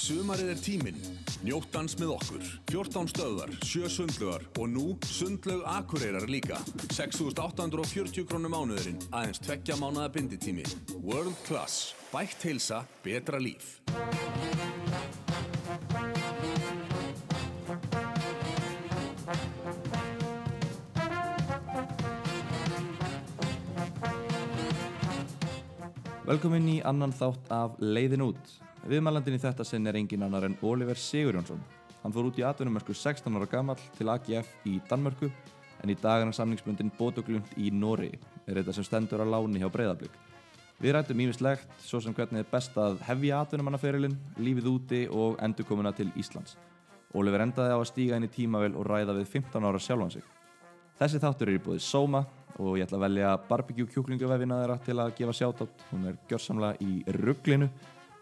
Sumarið er tíminn. Njóttans með okkur. 14 stöðar, 7 sundlugar og nú sundlaug akureyrar líka. 6.840 krónum mánuðurinn, aðeins tveggja mánuða binditími. World Class. Bætt heilsa, betra líf. Velkomin í annan þátt af Leiðin út. Viðmælandin í þetta sinn er engin annar en Oliver Sigurjónsson. Hann fór út í atvinnumörku 16 ára gammal til AGF í Danmörku en í dag hann samningsbundin bótuglund í Nóri, er þetta sem stendur á láni hjá Breiðablík. Við rættum ímislegt, svo sem hvernig er best að hefja atvinnumannaferilinn, lífið úti og endurkomuna til Íslands. Oliver endaði á að stíga inn í tímavel og ræða við 15 ára sjálfan sig. Þessi þáttur er í búið Soma og ég ætla að velja barbecue kjúklingavefina þeirra til að gefa sjátátt. Hún er gjörsamlega í rugglinu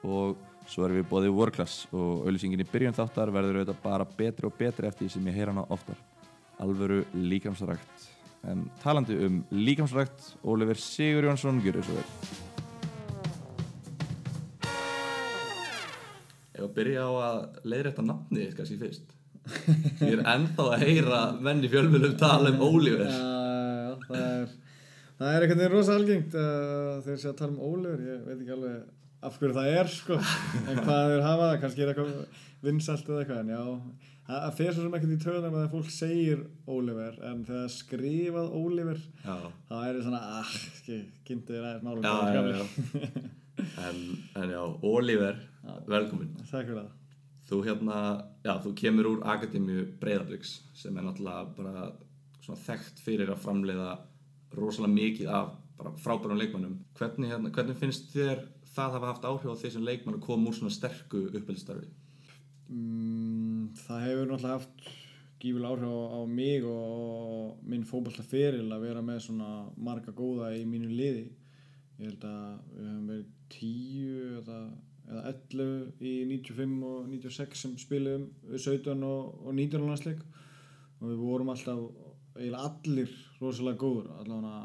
og svo erum við búið World Class og auðlýsingin í byrjun þáttar verður auðvitað bara betri og betri eftir því sem ég heyra hana oftar. Alvöru líkamsrækt. En talandi um líkamsrækt, Oliver Sigur Jónsson, gjör þessu vel. Ég var að byrja á að leiðrætta nafnið þitt kannski fyrst. Ég er ennþá að heyra menn í fjölmjölum tala um Oliver. Já, já, það er það er einhvern veginn rosa algengt uh, þegar sé að tala um Ólefur, ég veit ekki alveg af hverju það er sko en hvað þeir hafa það, kannski er eitthvað vinsalt eða eitthvað, en já það fer svo sem ekkert í töðunum að fólk segir Ólefur, en þegar skrifað Já, þá er það svona ah, kynntu þér aðeins gamli. En, en já, Oliver, velkomin. Takk fyrir það Þú hérna, já, þú kemur úr Akademíu Breiðabliks sem er náttúrulega bara svona þekkt fyrir að framleiða rosalega mikið af bara frábærum leikmannum. Hvernig, hérna, hvernig finnst þér það hafa haft áhrif á því sem leikmann að koma úr svona sterku uppeldistarfi? Mm, það hefur náttúrulega haft gífulega áhrif á, á mig og minn fótballtaferil að vera með svona marga góða í mínu liði. Ég held að við höfum verið 10 eða, eða 11 í 95 og 96 sem spilum við 17 og, og 19 landsleik og við vorum alltaf eiginlega allir rosalega góður, allavega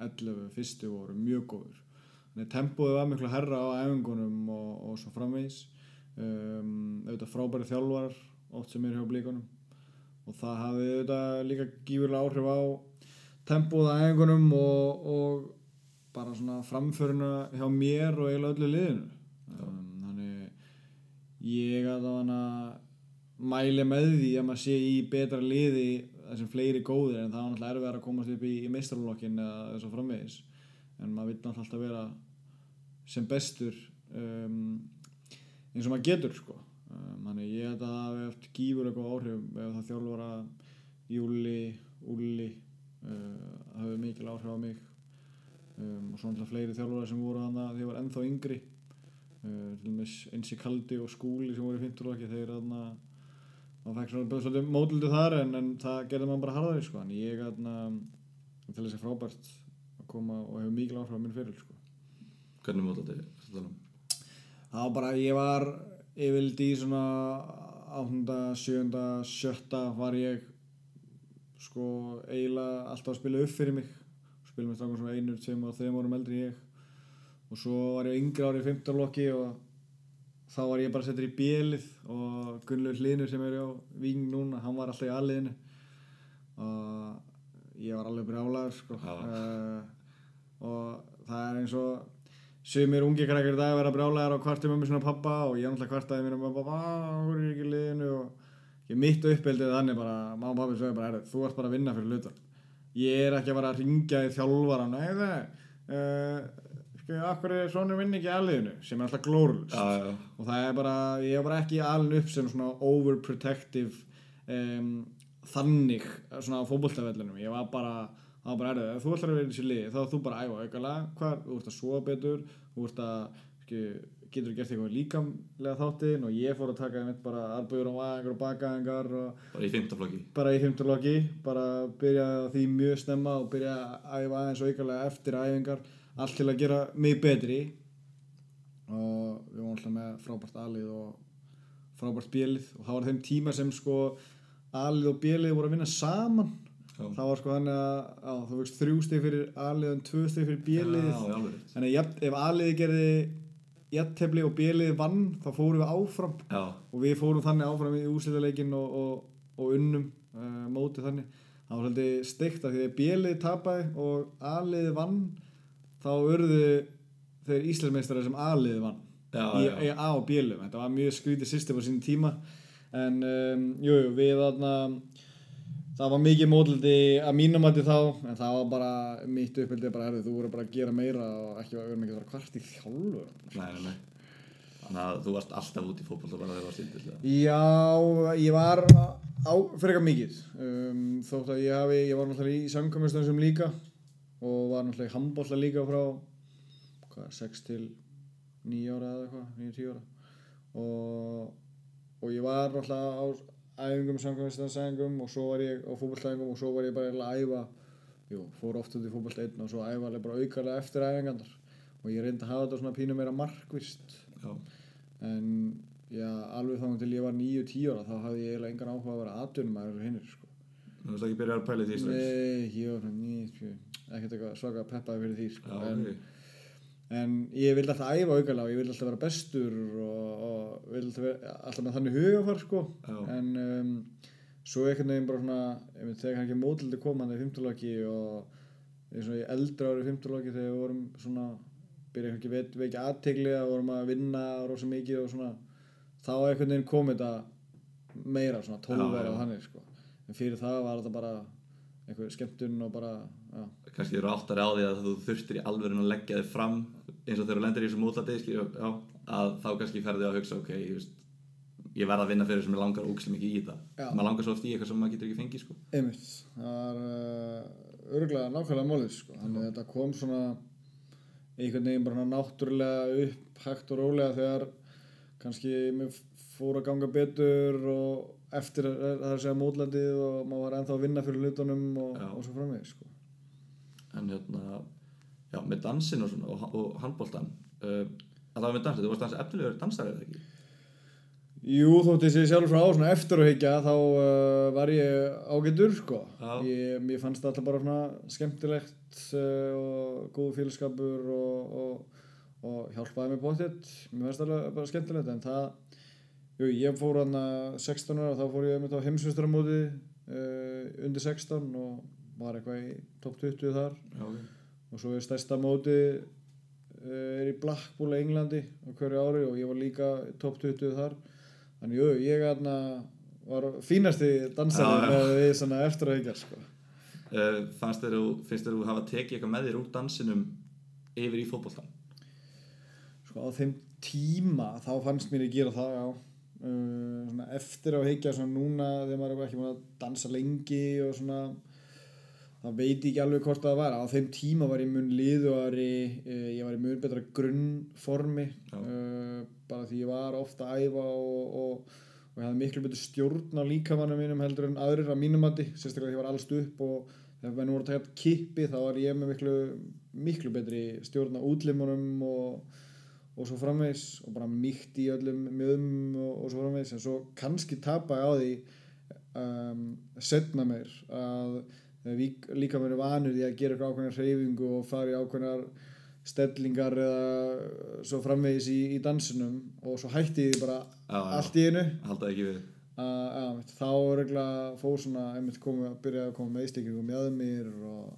11 fyrstu voru mjög góður. Að tempóið var miklu herra á æfingunum og, og svo framvegis. Um, auðvitað frábæri þjálfarar oft sem er hjá blíkunum og það hafði auðvitað líka gífurlega áhrif á tempóð á æfingunum og, og bara svona framföruna hjá mér og eiginlega öllu liðinu. Um, þannig ég að það hana mæli með því að maður sé í betra liði þar sem fleiri góðir en það var náttúrulega erfiðar að komast upp í, í meistarlokkin eða þess að framvegis. En maður vil náttúrulega alltaf vera sem bestur um, eins og maður getur sko. um, þannig ég held að það hafi haft gífurlega góð áhrif ef það þjálfara Júli, Úli uh, það hefur mikil áhrif á mig um, og svo náttúrulega fleiri þjálfara sem voru þannig að þeir var ennþá yngri uh, til dæmis Einsi Kaldi og Skúli sem voru í 50 lóki þeir þannig að maður fekk svona svolítið mótildu þar en, en það gerði maður bara harðari sko. en ég þarna til þess að frábært að koma og hefur mikil áhrif á minn fyrir sko. Hvernig mót þetta? Það var bara, ég var yfirld í svona 8. 7. 7. var ég sko eiginlega alltaf að spila upp fyrir mig spila með strákum sem einu, tveim og þeim árum eldri ég og svo var ég yngri ári í 15 lokki og þá var ég bara settur í bjelið og Gunnlur Hlinur sem er á Víng núna, hann var alltaf í aðliðinu og ég var alveg brjálaður sko. Uh, og það er eins og sumir ungi krakkar í dag vera brjálæðar á kvartum um svona pappa og ég náttúrulega kvartaði mér um að pappa, hún er ekki liðinu og ég mitt uppeldið þannig bara, og pappi sögðu bara, "Heyrðu, þú ert bara að vinna fyrir hlutar ég er ekki að fara að ringja í þjálfaran nei það uh, sko, akkur er svona vinn ekki að liðinu sem er alltaf glórulust Já, já, og það er bara, ég er bara ekki alveg upp sem svona overprotective um, þannig svona á fótboltavellunum, ég var bara það var bara erðið, ef þú ætlar að vera í þessi lið þá er þú bara æfa aukalega, hvað, þú ert að sofa betur þú ert að, skil, getur gert eitthvað líkamlega þáttinn og ég fór að taka einmitt bara arbeigur á aðengar og bakaðengar og bara í fimmtaflokki. bara í fimmturlokki, bara byrja því mjög snemma og byrja að æfa aðeins og aukalega eftir æfingar allt til að gera mig betri og við vorum alltaf með frábært alið og frábært bjelið og það var þeim tíma sem sko alið og bjelið voru að vinna saman. Það var sko þannig að á, þú veist þrjú stig fyrir alið og tvö stig fyrir bjelið þannig að jafn, ef aliði gerði jattefli og bjelið vann þá fórum við áfram. Já, og við fórum þannig áfram í úslitaleikin og, og, og unnum uh, mótið þannig. Það var svolítið steikt af því að bjelið tapaði og aliði vann þá urðu þeir Íslandsmeistari sem aliði vann já, í, já. í A og B-lum þetta var mjög skrítið system á sín tíma. En um, jú, jú, við þarna það var mikið mótliti að mínum að þá en það var bara mitt uppbyldið bara herrið, þú voru bara að gera meira og ekki vera mikið að vera kvart í þjálfu Nei, nei, nei. Þannig að þú varst alltaf út í fótboll bara þegar það var stíl Já, ég var á frekar mikið. Um, þótt að ég hafi, ég var náttúrulega í samkvæmistöðum sem líka og var náttúrulega í handbólla líka frá hvað, 6 til 9 ára eða eitthvað, 9-10 ára. Og, og ég var náttúrulega á æfingum, samkvæmistöðum og svo var ég á fótbolltæfingum og svo var ég bara að æfa jú, fór oft út í fótboll einn og svo æfa bara aukarlega eftir æfingandar og ég reyndi að hafa þetta svona pínu meira markvist Já, en já, alveg þá til ég var 9-10 ára þá hafði ég eiginlega engan áhuga að vera atvinnum að hinnir sko. þú veist ekki byrjar að pæla því strax? Nei, ég var svona 9 ekkert eitthvað svaka peppaði fyrir því sko. Já, en, ok en ég vildi alltaf æfa aukalega og ég vildi alltaf vera bestur og, og vildi alltaf, vera, alltaf með þannig hugafar sko. Já. en um, svo einhvern veginn bara svona ég veit, þegar kannski mótildi komandi í 15 loki og ég svona í eldra ári í 15 loki þegar við vorum svona byrja ekki veit, veit ekki aðtegli að vorum að vinna rosa mikið og svona þá einhvern veginn kom þetta meira svona 12 Já, ára og þannig sko. en fyrir það var þetta bara einhver skemmtun og bara já, kannski eru áttar á því að þú þurftir í alvörun að leggja þig fram eins og þegar þú lendir í þessu mótlati skilju, já, að þá kannski ferði að hugsa ok, veist, ég verð að vinna fyrir sem ég langar ógislega mikið í Já. maður langar svo oft í eitthvað sem maður getur ekki fengið sko. einmitt það var uh, örgulega nákvæmlega málið sko. þannig að þetta kom svona einhvern veginn bara náttúrulega upp hægt og rólega þegar kannski mér fór að ganga betur og eftir að það er að segja mótlandið og maður var ennþá að vinna fyrir hlutunum og, og svo framvegis sko. en hérna já, með dansin og, svona, og, og handbóltan uh, að það var með dansin, þú varst dans efnilegur dansar eða ekki? Jú, þótt ég sé sjálf frá svona eftir að higgja þá uh, var ég ágætur sko. Ég, mér fannst alltaf bara svona skemmtilegt uh, og góð félagskapur og, og, og hjálpaði mér bóttið. Mér fannst alveg bara skemmtilegt en það, jú, ég fór hann 16 ára og þá fór ég með þá heimsvistramóti uh, undir 16 og var eitthvað í top 20 þar Já, ok. Og svo er stærsta móti uh, er í Blackpool, Englandi á hverju ári og ég var líka í top 20 þar þannig jú, ég aðna var fínasti dansari já. með því svona eftir að higgja sko. Uh, fannst þér, þú hafa tekið eitthvað með þér úr dansinum yfir í fótboltan? sko á þeim tíma þá fannst mér að gera það já uh, eftir að higgja svona núna þegar maður er ekki búin að dansa lengi og svona það veit ekki alveg hvort það var. Á þeim tíma var ég mun liðuari uh, ég var í mun betra grunnformi uh, bara því ég var ofta að æfa og, og, og ég hafði miklu betur stjórn á líkamannum mínum heldur en aðrir á mínum mati sérstaklega því ég var allst upp og þegar menn voru að taka kippi þá var ég með miklu miklu betri stjórn á útlimunum og og svo framvegs og bara mýkt í öllum mjöðum og, og svo framvegs en svo kannski tapa ég á því um, setna mér að við, líka mér er vanur því að gera eitthvað ákveðnar hreyfingu og fara í ákveðnar stellingar eða svo framvegis í, í dansinum og svo hætti ég því bara Já, já. allt í einu Haldaði ekki við? veit, þá regla fór svona einmitt komi, að byrja að koma meðstíkingum með mér og,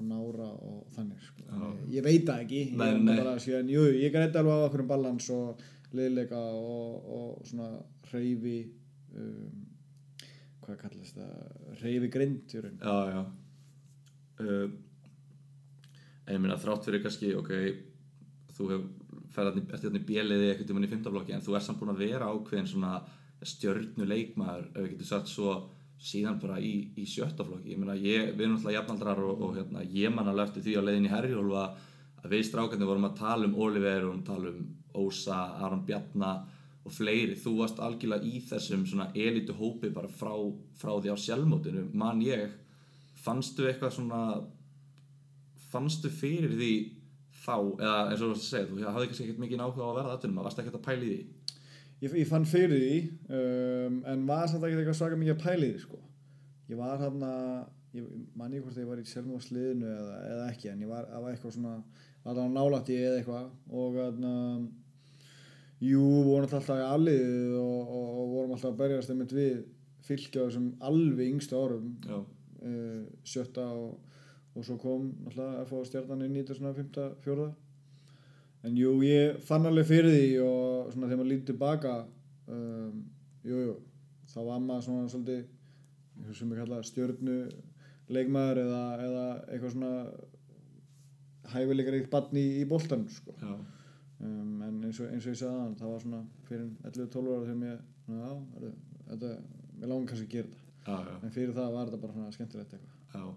og nára og þannig sko. Ég veit það ekki ég, Nei, er nei. bara, en, jú, ég græti alveg á okkur um balans og liðleika og, og svona reyfi um, hvað kallast það reyfi grind í Já, já. Uh, En ég meina þrátt fyrir kannski, ok þú hef ferðið eftir þannig bjeliði eitthvað tímann í fimmtaflokki en þú er samt búin að vera ákveðin svona stjörnu leikmaður ef við getum sagt svo síðan bara í, í sjöttaflokki ég ég, við erum alltaf jafnaldrar og, og hérna, ég man alveg eftir því á leiðin í Herjólfa að við strákarnir vorum að tala um Oliver og tala um Ósa, Aron Bjarna og fleiri, þú varst algjörlega í þessum svona elitu hópi bara frá, frá því á sjálfmótinu, man ég fannstu eitthvað svona fannstu fyrir því þá, eða eins og þú varst að segja þú hafði kannski ekkert mikið áhuga á að verða aðtunum varst ekkert að pæla í því? Ég, ég fann fyrir því um, en var samt ekki eitthvað svaka mikið að pæli því sko. ég var hann að ég manni hvort ég var í sjálfmóðsliðinu eða, eða ekki en ég var, var eitthvað svona var það nálægt í eða eitthvað. Og, Jú, vorum alltaf í alliðið og, og, og vorum alltaf að berjast einmitt við fylgja þessum alveg yngstu árum. Uh, sjötta og, og svo kom náttúrulega FH stjarnan inn í þetta svona fymta, fjórða. En jú, ég fann alveg fyrir því og svona þegar maður lítið tilbaka um, jú, jú þá var maður svona svolítið sem ég kalla stjörnu leikmaður eða, eða eitthvað svona hæfileikar eitt barn í, í boltanum sko. já, um, en eins og, eins og ég sagði það var svona fyrir 11-12 ára þegar mér já, þetta, mér langar kannski að gera þetta. Já, já, en fyrir það var þetta bara svona skemmtilegt eitthvað.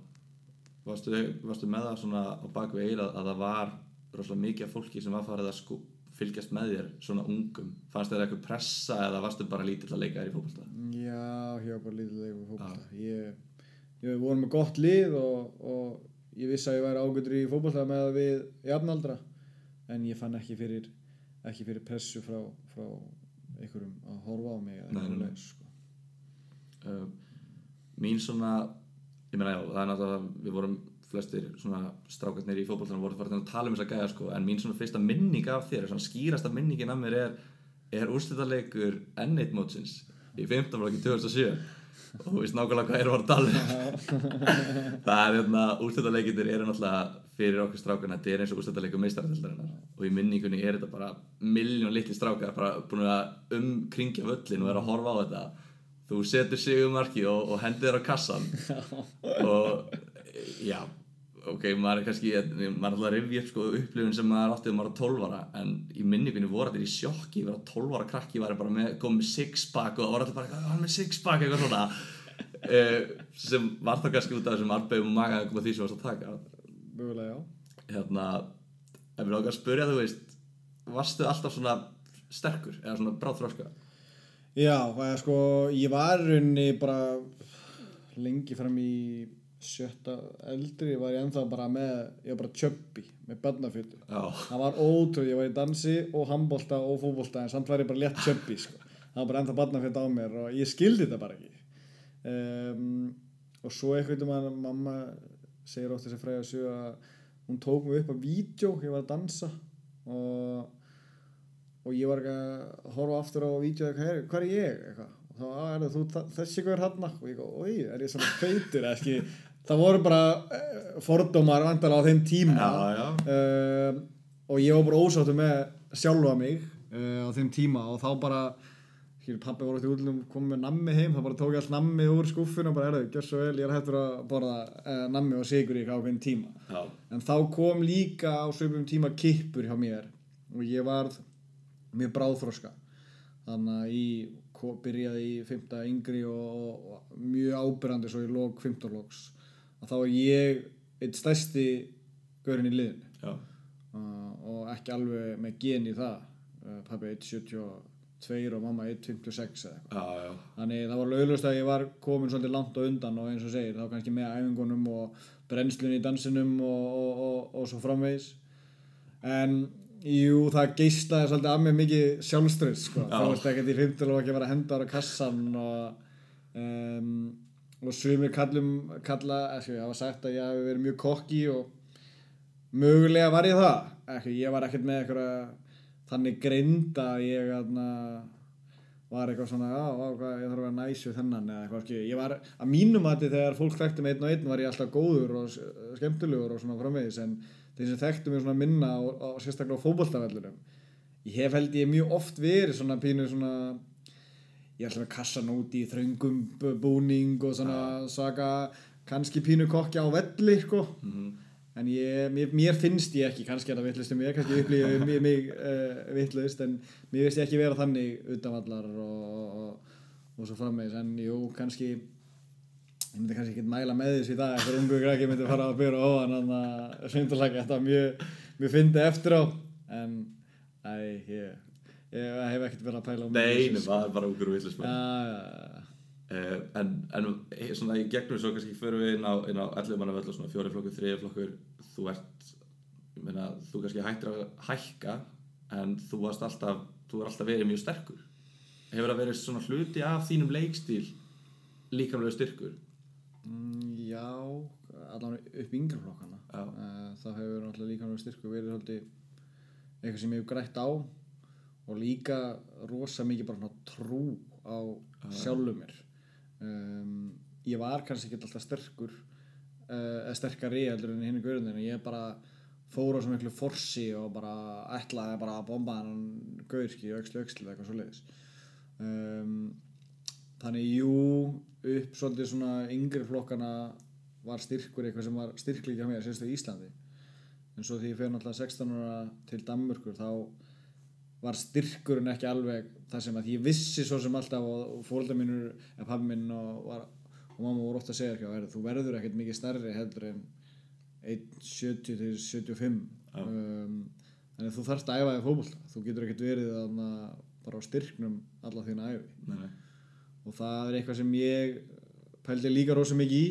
Varstu, varstu með það svona á bakvið eira að það var rosalega mikið af fólki sem var farið að sko, fylgjast með þér svona ungum? Fannst þér eitthvað pressa eða varstu bara lítill að leika þér í fótbolta? Já, ég var bara lítið leikur fótbolta. Ég, ég voru með gott lið og, og ég vissi að ég væri ágætur í fótbolta með að við jafnaldra en ég fann ekki fyrir, ekki fyrir pressu frá, frá einhverjum að horfa á mig Nei, nei, nei. sko. uh, mín svona ég meina já, það er náttúrulega við vorum flestir svona strákarnir í fótboltanum voru farin að tala um þess að gæja sko en mín svona fyrsta minning af þér svona skýrasta minningin af mér er er úrslitaleikur N1 mótsins í 15 flokki 2007 og þú veist nákvæmlega hvað er að fara að tala um það er hérna úrslitaleikinir eru náttúrulega fyrir okkur strákarna þetta er eins og úrslitaleikur meistarartildarinnar og í minningunni er þetta bara milljón litli strákar bara búin að umkringja völlin og er að horfa á þetta. Þú setur sigumarki og, og hendir þér á kassan og já ok, maður er kannski maður er alltaf að rifja upp sko upplifun sem maður átti þegar maður var 12 ára en í minningunni voru allir í sjokki ég var 12 ára krakki, var bara með, kom með six pack og það voru allir bara, hann með six pack eitthvað svona. Uh, sem var það kannski út af þessum arbeigum og maga eitthvað því sem varst að taka Mögulega, já. hérna, ef við að spyrja þú veist, varstu alltaf svona sterkur eða svona bráðþróska Já, það er sko, ég var í rauninni bara lengi fram í sjötta eldri var ég ennþá bara með, ég var bara tjöppi með barnafjötu. já, Það var ótrúð, ég var í dansi og handbolta og fótbolta en samt var ég bara létt tjöppi sko. Það var bara ennþá barnafjötu á mér og ég skildi þetta bara ekki. Um, og svo eitthvað að mamma segir oft þessi fræða sög að hún tók mig upp á vídeo, ég var að dansa og og ég var ekki að horfa aftur á vídeo hvað er, hvað er ég? Eitthvað. Og þá "Ah, er það þú þessi hver hann og ég góð, oi, er ég svona feitur eða ekki? Það voru bara uh, fordómar vandalega á þeim tíma. Já, já, um, og ég var bara ósáttu með sjálfa mig uh, á þeim tíma og þá bara hér pappi voru eftir útlum komið með nammi heim þá bara tók ég allt nammi úr skúffinu og bara erðu, gjör svo vel, ég er hættur að borða uh, nammi og sigur í ákveðin tíma. Já, en þá kom líka á svipum tíma kippur hjá mér og ég varð mjög bráðþroska. Þannig að ég byrjaði í 5. yngri og, og, mjög ábyrrandi svo í lók 15 lóks að þá er ég eitt stærsti gaurinn í liðinu. Uh, og ekki alveg með gen í það. Uh, pappi 1.72 og mamma 1.56 eða eitthvað. Já, já, Þannig það var löglust að ég var komin svolítið langt á undan og eins og segir þá kannski með æfingunum og brennslunni í dansinum og, og, og, og svo framvegis. En jú það geislaði svolítið af mér mikið sjálfströð sko. Þá veist ekki í 15 og ekki að vera að henda ára kassan og um, og sumir kallum kalla, ekki, ég hafa sagt að ég hafi verið mjög kokki og mögulega var ég það. Ekki, ég var ekkert með eitthvað þannig greind að ég aðna, var eitthvað svona ég þarf að vera næs við þennan ég var, að mínum að þegar fólk þekkti mig einn og einn var ég alltaf góður og skemmtilegur og svona framvegis en þeir sem þekktu mig svona minna og, og sérstaklega á fótboltavellunum ég hef held ég mjög oft verið svona pínu svona ég alltaf með kassan út í þröngum b- búning og svona svaka kannski pínu kokki á velli sko. Mhm, en ég, mér, mér finnst ég ekki kannski er það vittlust um ég, kannski upplýði mig, mig uh, vittlust en mér finnst ég ekki vera þannig utanvallar og, og, og, svo frammeins en jú, kannski ég myndi kannski ekki mæla með þessu í dag eitthvað ungu græki myndi fara að byrja ofan en það svindurlega þetta var mjög mjög fyndi eftir á en æ, ég, ég hef ekkert verið að pæla á nei, það er bara ungur og en, en eh, svona í gegnum svo kannski förum við inn á, á 11 manna völl og svona fjóri flokkur, þriði flokkur þú ert, ég meina, þú kannski hættir að hækka en þú varst alltaf, þú er alltaf verið mjög sterkur. Hefur það verið svona hluti af þínum leikstíl líkamlega styrkur? Mm, já, allan upp í yngri flokkana. Já. Eh, þá hefur náttúrulega líka náttúrulega styrku verið svolítið eitthvað sem ég hef grætt á og líka rosa mikið bara trú á sjálfum mér um, ég var kannski ekki alltaf sterkur uh, eða sterkari heldur en hinn í gaurundinu ég bara fór á svo miklu forsi og bara ætlaði bara að bomba hann gaurski og öxli eða eitthvað svo leiðis um, þannig jú upp svolítið svona yngri flokkana var styrkur eitthvað sem var styrklíkja mér sérstaklega í Íslandi. En svo því ég fyrir náttúrulega 16 ára til Danmörkur þá var styrkurinn ekki alveg það sem að ég vissi svo sem alltaf og, fólkdæð mínur, eða pabbi minn og, var, og mamma voru ofta að segja ekki þú verður ekkert mikið stærri heldur en 1.70 til 75 Já. um, þannig að þú þarfst að æfa þig fótbolta. Þú getur ekkert verið þarna bara á styrknum alla þína æfi nei, og það er eitthvað sem ég pældi líka rosa mikið í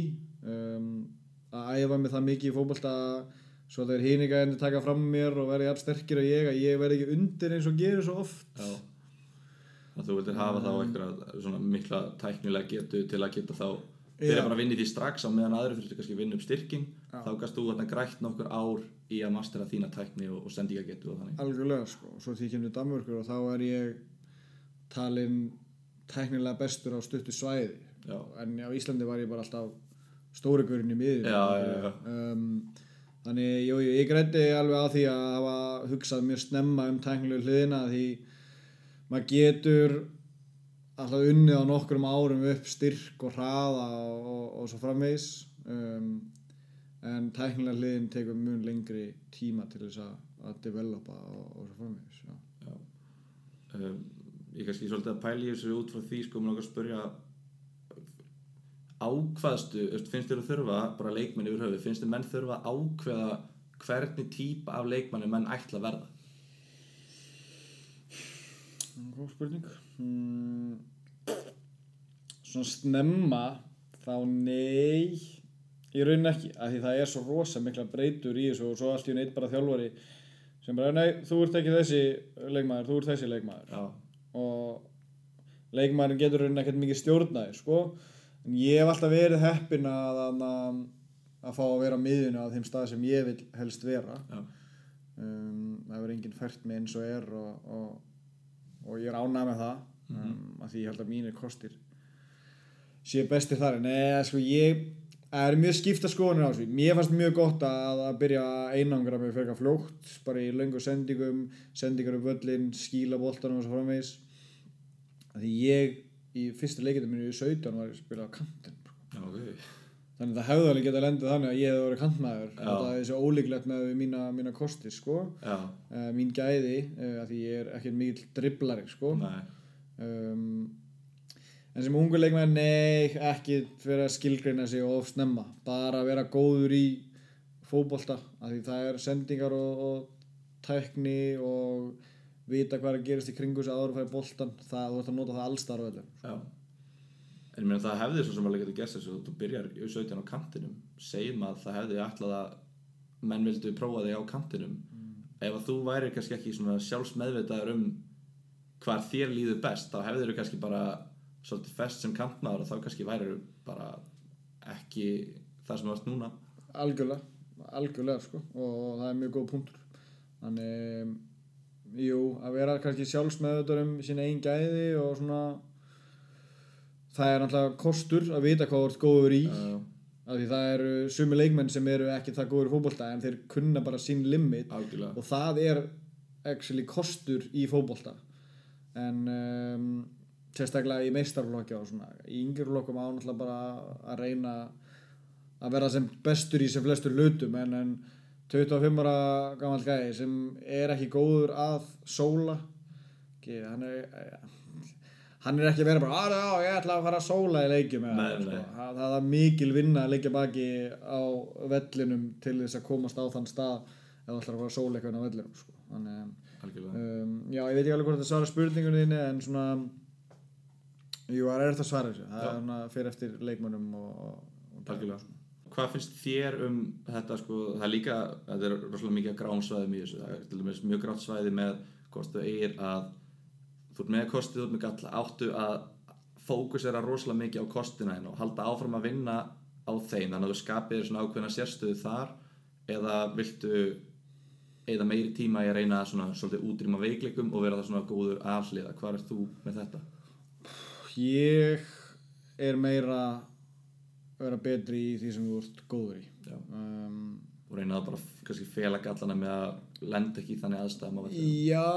um, að æfa mig það mikið í fótbolta svo þegar híninga endur taka fram mér og verði jafn sterkir að ég að ég verði ekki undir eins og gerir svo oft Já. Að þú vildir hafa þá einhverja svona mikla tæknilega getu til að geta þá Já. bara að vinna í því strax á meðan aðri kannski að vinna upp styrking Já. þá gast þú þarna grætt nokkur ár í að mastera þína tækni og, og sendingagetu og þannig algjörlega sko og svo því kemur til Danmörkur og þá er ég talin teknilega bestur á stuttu svæði Já. en á Íslandi var ég bara alltaf stórigurinn í um, þannig jú, jú, ég grætti alveg á því að hafa hugsað mjög snemma um tæknilegu hliðina því maður getur alltaf unnið á nokkrum árum upp styrk og hraða og, og, og svo framvegis um, en tæknilega hliðin tekur mjög lengri tíma til þess að, að developa og, og svo framvegis já. um, ég kannski svolítið að pæla í þessu út frá því sko, mér langar að spyrja ákvaðstu, finnst þér að þurfa bara leikmenn yfir höfuð, finnst þér menn þurfa að ákveða hvernig típa af leikmanni menn ætla að verða? Góð spurning. Hmm. Svona snemma þá nei í raunin ekki, af því það er svo rosa mikla breytur í þessu og svo allt í neitt bara þjálfari sem bara, nei, þú ert ekki þessi leikmaður, þú ert þessi leikmaður. Já, og leikmaðurinn getur raunin ekkert mikið stjórnaði, sko ég hef alltaf verið heppin að að, að fá að vera á miðjunu á þeim stað sem ég vil helst vera. Um, það verður enginn fært mig eins og er og, og, og ég er ánægð með það. Um, að því ég held að mínir kostir sé bestir þar. En eða sko ég það er mjög skipta skoðunir á þessu. Mér fannst mjög gott að, að byrja að einangra mig fyrir fljótt, bara í löngu sendingum sendingar um völlin, skíla boltanum og svo framvegis. Að því ég í fyrsta leikindum minni í 17 var ég að spila á kantin já, ok. Þannig að það hefði alveg getað lendið þannig að ég hefði verið kantmaður. Það er þessi ólíklegt með mína, mína kosti sko. Uh, mín gæði uh, að því ég er ekki mikill driblari sko. Um, en sem ungu leikmaður nei, ekki fyrir að skilgreina sig of snemma, bara vera góður í fótbolta að því það er sendingar og, og tækni og vita hvað er að gerast í kringu sig áður að færa boltan það, þú ert að nota það allstar velum já. En ég meina það hefði svo sem alveg getur gert þessu þú byrjar í 17 á kantinum segjum að það hefði ætlað að menn vildu prófa þig á kantinum. Ef að þú væri kannski ekki svona sjálfsmeðvitaður um hvar þér líður best þá hefðir þú kannski bara svolítið fest sem kantmaður og þá kannski væri bara ekki það sem þú ert núna. Algjörlega, algjörlega sko. Og það er mjög góð punktur. Þannig, jú, að vera kannski sjálfsmeðutur um sína einn gæði og svona það er náttúrulega kostur að vita hvað þú ert góður í. Uh, af því það eru sumi leikmenn sem eru ekki það góður í fótbolta en þeir kunna bara sín limit. Algjörlega. Og það er actually kostur í fótbolta. En um, sérstaklega í meistarflokki og svona í yngri flokkum á náttúrulega bara að reyna að vera sem bestur í sem flestur hlutum en, en 25 ára gammal gæði sem er ekki góður að sóla ekki, hann er hann er ekki vera bara að já, ég ætla að fara að sóla í leikjum eða, Nei, sko. nei. það, það er mikil vinna að leikja baki á vellinum til þess að komast á þann stað ef þú ætlar að fara að sóla eitthvað á vellinum sko. þannig um, já, ég veit ekki alveg hvort þetta svara spurningunni þinni en svona jú, það er eftir að svara þessu það er svona fyrir eftir leikmönnum og, og, og. Hvað finnst þér um þetta sko, það er líka, þetta er rosalega mikið í þessu, það er til dæmis mjög grátt svæði með hvort þú eigir að þú ert með kostið út með galla, áttu að fókusera rosalega mikið á kostina þín og halda áfram að vinna á þeim, þannig að þú skapir svona ákveðna sérstöðu þar eða viltu eða meiri tíma að reyna svona svolítið útrýma veikleikum og vera það svona góður afhliða hvað er þú með þetta? Ég er meira vera betri í því sem þú ert góður í. Um, og reyna að bara kannski fela gallana með að lenda ekki í þannig aðstæðum vellinum. Já,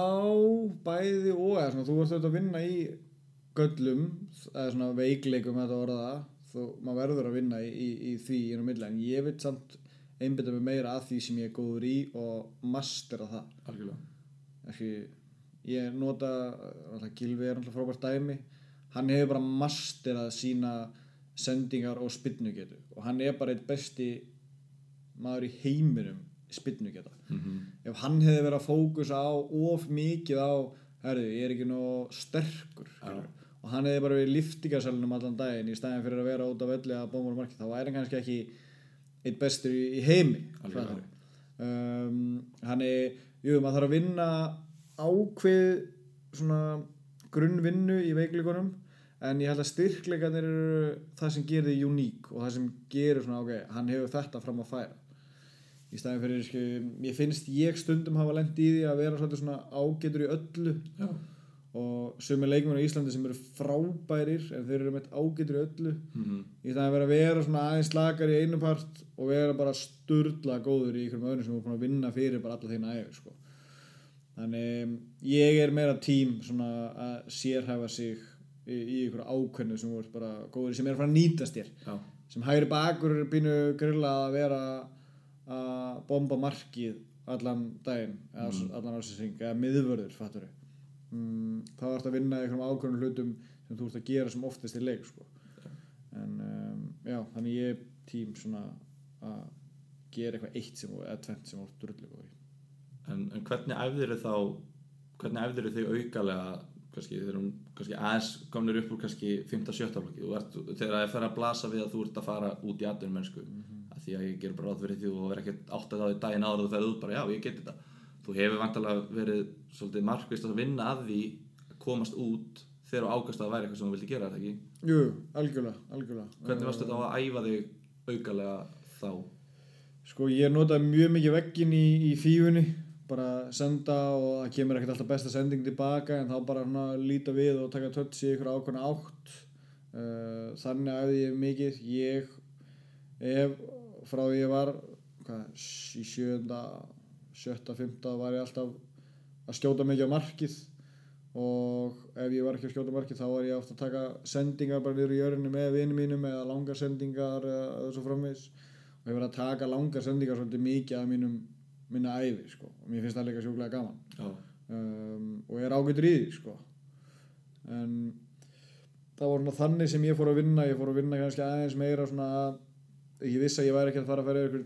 bæði og eða svona, þú ert auðvitað að vinna í göllum eða svona veikleikum þetta orða þú, maður verður að vinna í, í, í því inn á milli en ég vil samt einbytta mig meira að því sem ég er góður í og mastera það. Algjörlega. Ekki, ég nota alltaf Gilvi er alltaf frábært dæmi hann hefur bara masterað sína sendingar og spynnugetu og hann er bara eitt besti maður í heiminum spynnugeta mm ef hann hefði verið að fókusa á of mikið á herðu, ég er ekki nóg sterkur skilur. og hann hefði bara verið í liftingarsalunum allan daginn í stæðin fyrir að vera út af velli að bomba marki þá væri hann kannski ekki eitt bestur í, heimi um, hann er jú, maður þarf að vinna ákveð svona grunnvinnu í veikleikunum en ég held að styrkleikarnir eru það sem gerir þið uník og það sem gerir svona, ok, hann hefur þetta fram að færa í staðin fyrir, sko, ég finnst ég stundum hafa lent í því að vera svona ágetur í öllu Já. og sumi leikmenn á Íslandi sem eru frábærir en þeir eru meitt ágetur í öllu mm í staðin fyrir að vera svona aðeins slakar í einu part og vera bara sturla góður í einhverjum öðrum sem er búin að vinna fyrir bara alla þína æfi sko. þannig ég er meira tím svona að sérhæfa sig í, í einhverju ákveðnu sem ert bara góður sem er að fara að nýtast þér Já. sem hægri bakur pínu grilla að vera að bomba markið allan daginn eða allan ásessing eða miðvörður fattur mm, þá ert að vinna einhverjum ákveðnum hlutum sem þú ert að gera sem oftast í leik sko. en um, já, þannig ég tím svona að gera eitthvað eitt sem þú, eða tvent sem ert drullu en, en hvernig æfðir þau þá hvernig æfðir þau aukalega kannski, þegar hún kannski aðeins komnir upp úr kannski 5-7 flokki. Þegar það er fyrir að blasa við að þú ert að fara út í aðdunum mennsku að því að ég ger bara ráð fyrir því og verð ekkert átt að það í daginn áður þú ferð út bara já ég get þetta. Þú hefur vantalega verið svolítið markvist að vinna að því að komast út þegar þú ákast að það væri eitthvað sem þú vildi gera er það ekki? Jú, algjörlega, algjörlega. Hvernig varstu þá að æfa þig aukalega þá? Sko ég notaði mjög mikið veggin í, í fífunni bara senda og það kemur ekkert alltaf besta sending tilbaka en þá bara svona líta við og taka touch í ykkur ákveðna átt. Uh, þannig æfði ég mikið. Ég ef frá því ég var hvað, í sjönda sjötta, fymta var ég alltaf að skjóta mikið á markið. Og ef ég var ekki að skjóta markið þá var ég ofta að taka sendingar bara niður í jörðinu með vinum mínum eða langar sendingar eða, svo framvegis. Og ég var að taka langar sendingar svolítið mikið af mínum minna æfi sko. og mér finnst það líka sjúklega gaman. Um, og ég er ágættur í því sko. en það svona þannig sem ég fór að vinna. Ég fór að vinna kannski aðeins meira svona ég vissi að ég væri ekki að fara að fara ykkur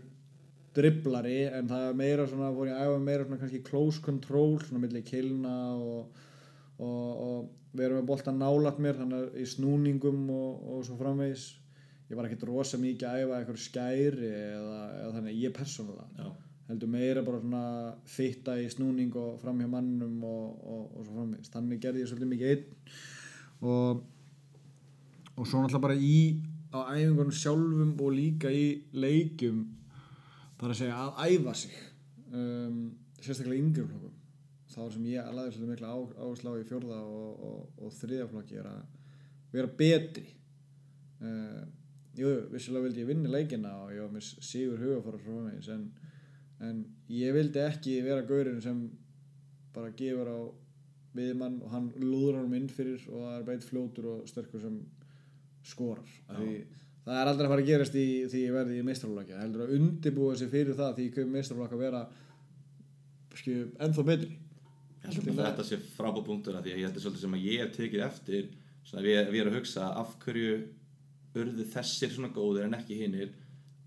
driblari en það meira svona fór ég að æfa meira svona kannski close control svona milli kilna og, og, og vera með boltan nálat mér þannig að í snúningum og, og svo framvegis. Ég var ekkert rosa mikið að æfa eitthvað skæri eða, eða þannig ég persónulega heldur meira bara svona fitta í snúning og fram hjá mannum og, og, og svo framvegist þannig gerði ég svolítið mikið einn. Og, og svo náttúrulega bara í á æfingunum sjálfum og líka í leikjum þar að segja að æfa sig. Um, sérstaklega í yngri flokkum. Þá sem ég laði svolítið mikla á, áherslu á í fjórða og, og, og þriðja flokki er að vera betri. Uh, jú, vissilega vildi ég vinna leikina og ég var með sigur hugafara frá mig en, en ég vildi ekki vera gaurinn sem bara gefur á viðmann og hann lúður hann inn fyrir og það er beitt fljótur og sterkur sem skorar. Það er aldrei að fara að gerast í því ég verði í meistarflokki heldur að undibúa sig fyrir það því ég köfum meistarflokk að vera skilju, ennþá betri. Þetta sé frábæð punktur að því að ég held að svolítið sem að ég hef tekið eftir svona við, við erum að hugsa af hverju urðu þessir svona góðir en ekki hinnir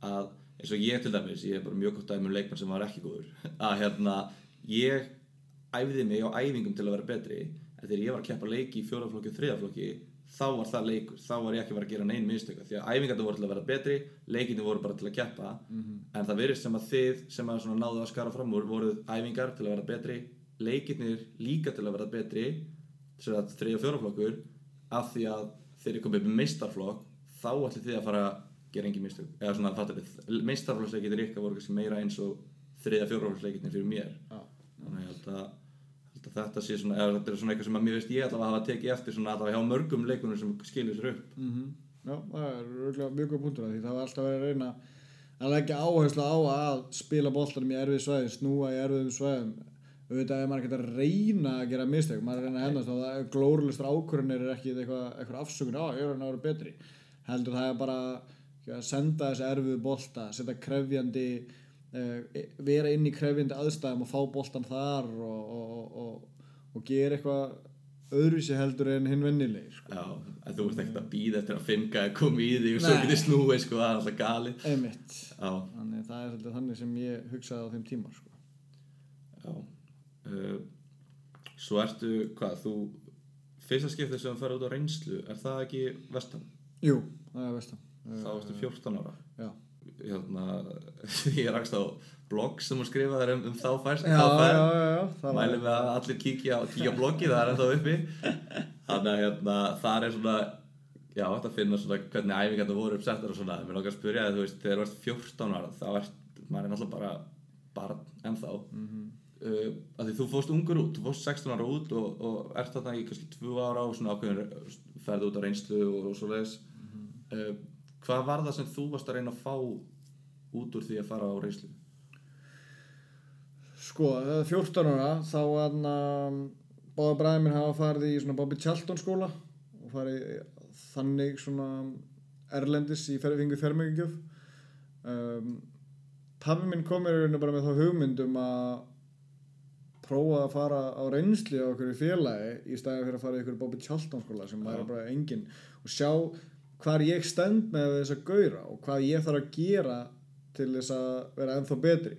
að eins og ég til dæmis, ég er bara mjög gott dæmi um leikmann sem var ekki góður að hérna, ég æfði mig á æfingum til að vera betri en þegar ég var að keppa leiki í fjóraflokki og þriðaflokki þá var það leikur, þá var ég ekki að vera að gera neinn mistöka því að æfingarnir voru til að vera betri leikinni voru bara til að keppa en það verið sem að þið sem að náðu að skara fram úr voruð æfingar til að vera betri leikirnir líka til að vera betri og fjóraflokkur af því að þeir eru komið upp með meistarflokk þá ætli þið að fara gera engin mistök. Eða svona fattar þið, meistarflokksleikir ykkar voru kannski meira eins og þriðja fjóraflöfsleikinni fyrir mér. Já. þannig að ég held að, held að þetta sé svona, eða þetta er svona eitthvað sem að mér veist ég allavega hafa tekið eftir svona allavega hjá mörgum leikunum sem skilur sér upp. Mm Já, það er örgulega mjög góð punktur að því það var alltaf verið að reyna að leggja áherslu á að spila boltanum í erfið svæði, snúa í erfiðum svæðum. Auðvitað ef maður getur að reyna að gera mistök, maður er að reyna að hendast og það glórulistur ákvörðunir er ekki eitthvað, eitthvað afsökun á, er að vera betri. Heldur það er bara að senda þessi erfiðu bolta, setja krefjandi uh, vera inn í krefjandi aðstæðum og fá boltan þar og, og, og, og, gera eitthvað öðruvísi heldur en hinn vennilegir sko. Já, en þú veist ekkert að býða eftir að fimmgæði komi í því og svo getið snúið sko, það er alltaf Já, Þannig það er svolítið þannig sem ég hugsaði á þeim tíma sko. já uh, Svo ertu, hvað, þú fyrsta skiptið sem þú ferð út á reynslu er það ekki vestan? Jú, það er vestan Þá ertu 14 ára. Já, Hérna, ég rakst á blogg sem þú skrifaði um, um þá færst það mælum við að allir kíkja á, bloggið, það er ennþá uppi. Þannig að hérna, það er svona já, þetta finna svona hvernig æfingar það voru uppsettar og svona, mér langar að spyrja þig, þú veist, þegar þú ert 14 ára, þá ert maður er náttúrulega bara barn ennþá. Mm uh, að því þú fóst ungur út, þú fóst 16 ára út og, og ert þarna í kannski 2 ára og svona ákveðin ferði út á reynslu og, og svo leiðis. Uh, hvað var það sem þú varst að reyna að fá út úr því að fara á reynslu? Sko, þegar 14 ára þá var hann báða bræði minn hafa farið í svona Bobby Charlton skóla og farið þannig svona erlendis í fengu fermingugjöf um, Pabbi minn kom mér bara með þá hugmyndum að prófa að fara á reynsli á okkur félagi í staðið fyrir að fara í ykkur Bobby Charlton skóla sem Já. væri bara engin og sjá hvar ég stend með þessa gauðra og hvað ég þarf að gera til þess að vera ennþá betri.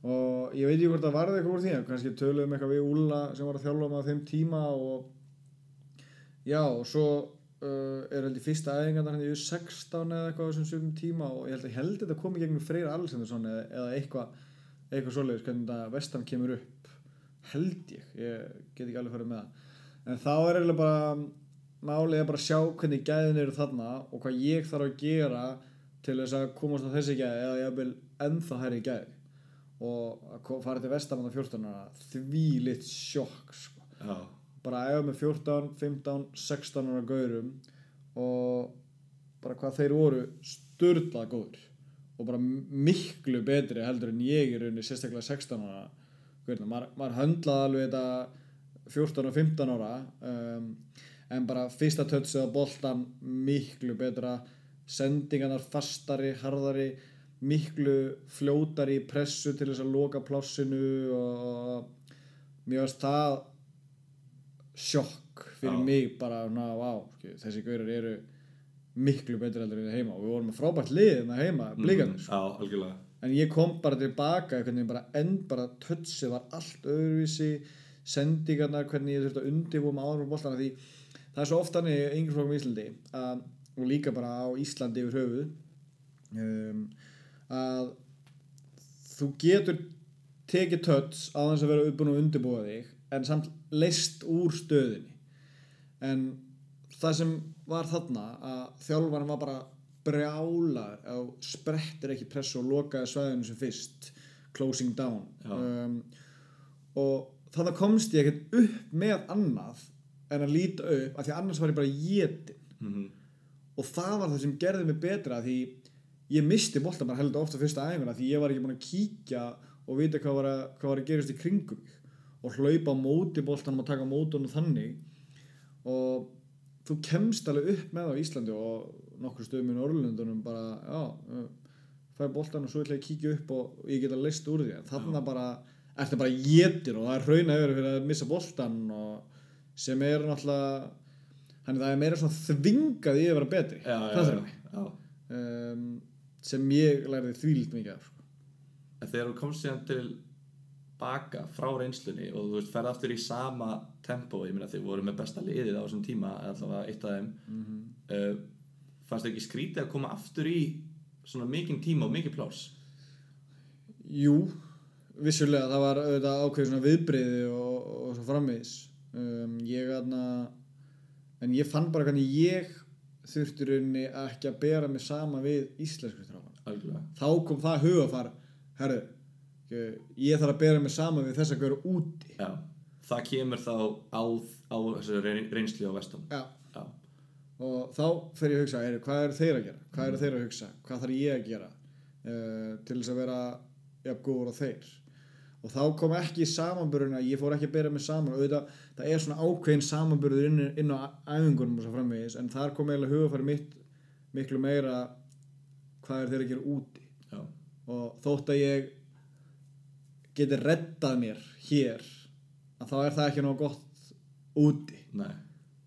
Og ég veit ekki hvort það varði eitthvað úr því en kannski töluðum eitthvað við Úlla sem var að þjálfa með þeim tíma og já og svo uh, er held í fyrsta æðingarnar hann í U16 eða eitthvað þessum svipum tíma og ég held að ég held þetta komi gegnum Freyr Alessandarsson eða, eða eitthvað eitthvað svoleiðis hvernig þetta vestan kemur upp held ég, ég get ekki alveg farið með það. En þá er eiginlega bara málið er bara að sjá hvernig gæðin eru þarna og hvað ég þarf að gera til þess að komast á þessi gæði eða ég vil ennþá hærri gæði. Og fara til vestamanna 14 ára því lit sjokk sko. Bara að æfa með 14, 15, 16 ára gaurum og bara hvað þeir voru sturdlað góður og bara miklu betri heldur en ég er rauninni sérstaklega 16 ára maður, maður höndlaði alveg þetta 14 og 15 ára um, en bara fyrsta tötsið á boltan miklu betra. Sendingarnar fastari, harðari miklu fljótari pressu til þess að loka plássinu og mér varst það sjokk fyrir Já. mig bara ná, á, þessi gaurar eru miklu betur heldur en heima. Og við vorum frábært lið en það heima, blikarnir sko. Já, algjörlega. En ég kom bara tilbaka bara enn bara tötsið var allt öðruvísi. Sendingarnar, hvernig ég þurfti að undibúa með áður með boltana því það er svo oft þannig í yngri flokkum í Íslandi að, og líka bara á Íslandi yfir höfuð um, að þú getur tekið töts á þess að vera uppbúin að undibúa þig en samt leist úr stöðinni en það sem var þarna að þjálfarinn var bara brjálar á sprettir ekki press og lokaði svæðinu sem fyrst closing down. Um, og þannig komst ég ekkert upp með annað en að líta upp af því að annars var ég bara jétin mm og það var það sem gerði mig betra því ég misti bolta bara heldur ofta fyrsta æfinguna því ég var ekki búin að kíkja og vita hvað var að, hvað var að gerast í kringum og hlaupa á móti boltanum og taka mótunum þannig. Og þú kemst alveg upp með á Íslandi og nokkur stöðum í Norrlundunum bara, já, fæði boltan og svo ætla ég að kíkja upp og ég geta leist úr því. En þarna bara, ertu bara jétir og það er hrauna yfir fyrir að missa boltan og sem er náttúrulega það er meira svona þvingað í að vera betri. Já, já, það við já. um, sem ég lærði þvílitt mikið af sko. En þegar þú komst síðan til baka frá reynslunni og þú veist, ferð aftur í sama tempo, ég meina þið voru með besta liðið á þessum tíma, allavega eitt af þeim mm uh, fannst þið ekki skrítið að koma aftur í svona mikinn tíma og mikið pláss? Jú, vissulega það var auðvitað ákveðið svona viðbreyði og, og svo framvegis um, ég aðna en ég fann bara hvernig ég þurfti í rauninni ekki að bera mig sama við íslensku strákan þá kom það hugafar herru, ég þarf að bera mig saman við þess að gera úti. Já, það kemur þá á, á þessu reyn- reynslu á vestum já. Já, og þá fer ég að hugsa, er, hvað eru þeir að gera? Hvað eru þeir að hugsa, hvað þarf ég að gera uh, til þess að vera jafn góður á þeir og þá kom ekki samanburðin að ég fór ekki að bera mig saman. Og auðvitað, það er svona ákveðin samanburður inn, inn á æfingunum og svo framvegis en þar kom eiginlega hugafæri mitt miklu meira hvað er þeir að gera úti. Já, og þótt að ég geti reddað mér hér að þá er það ekki nóg gott úti. Nei.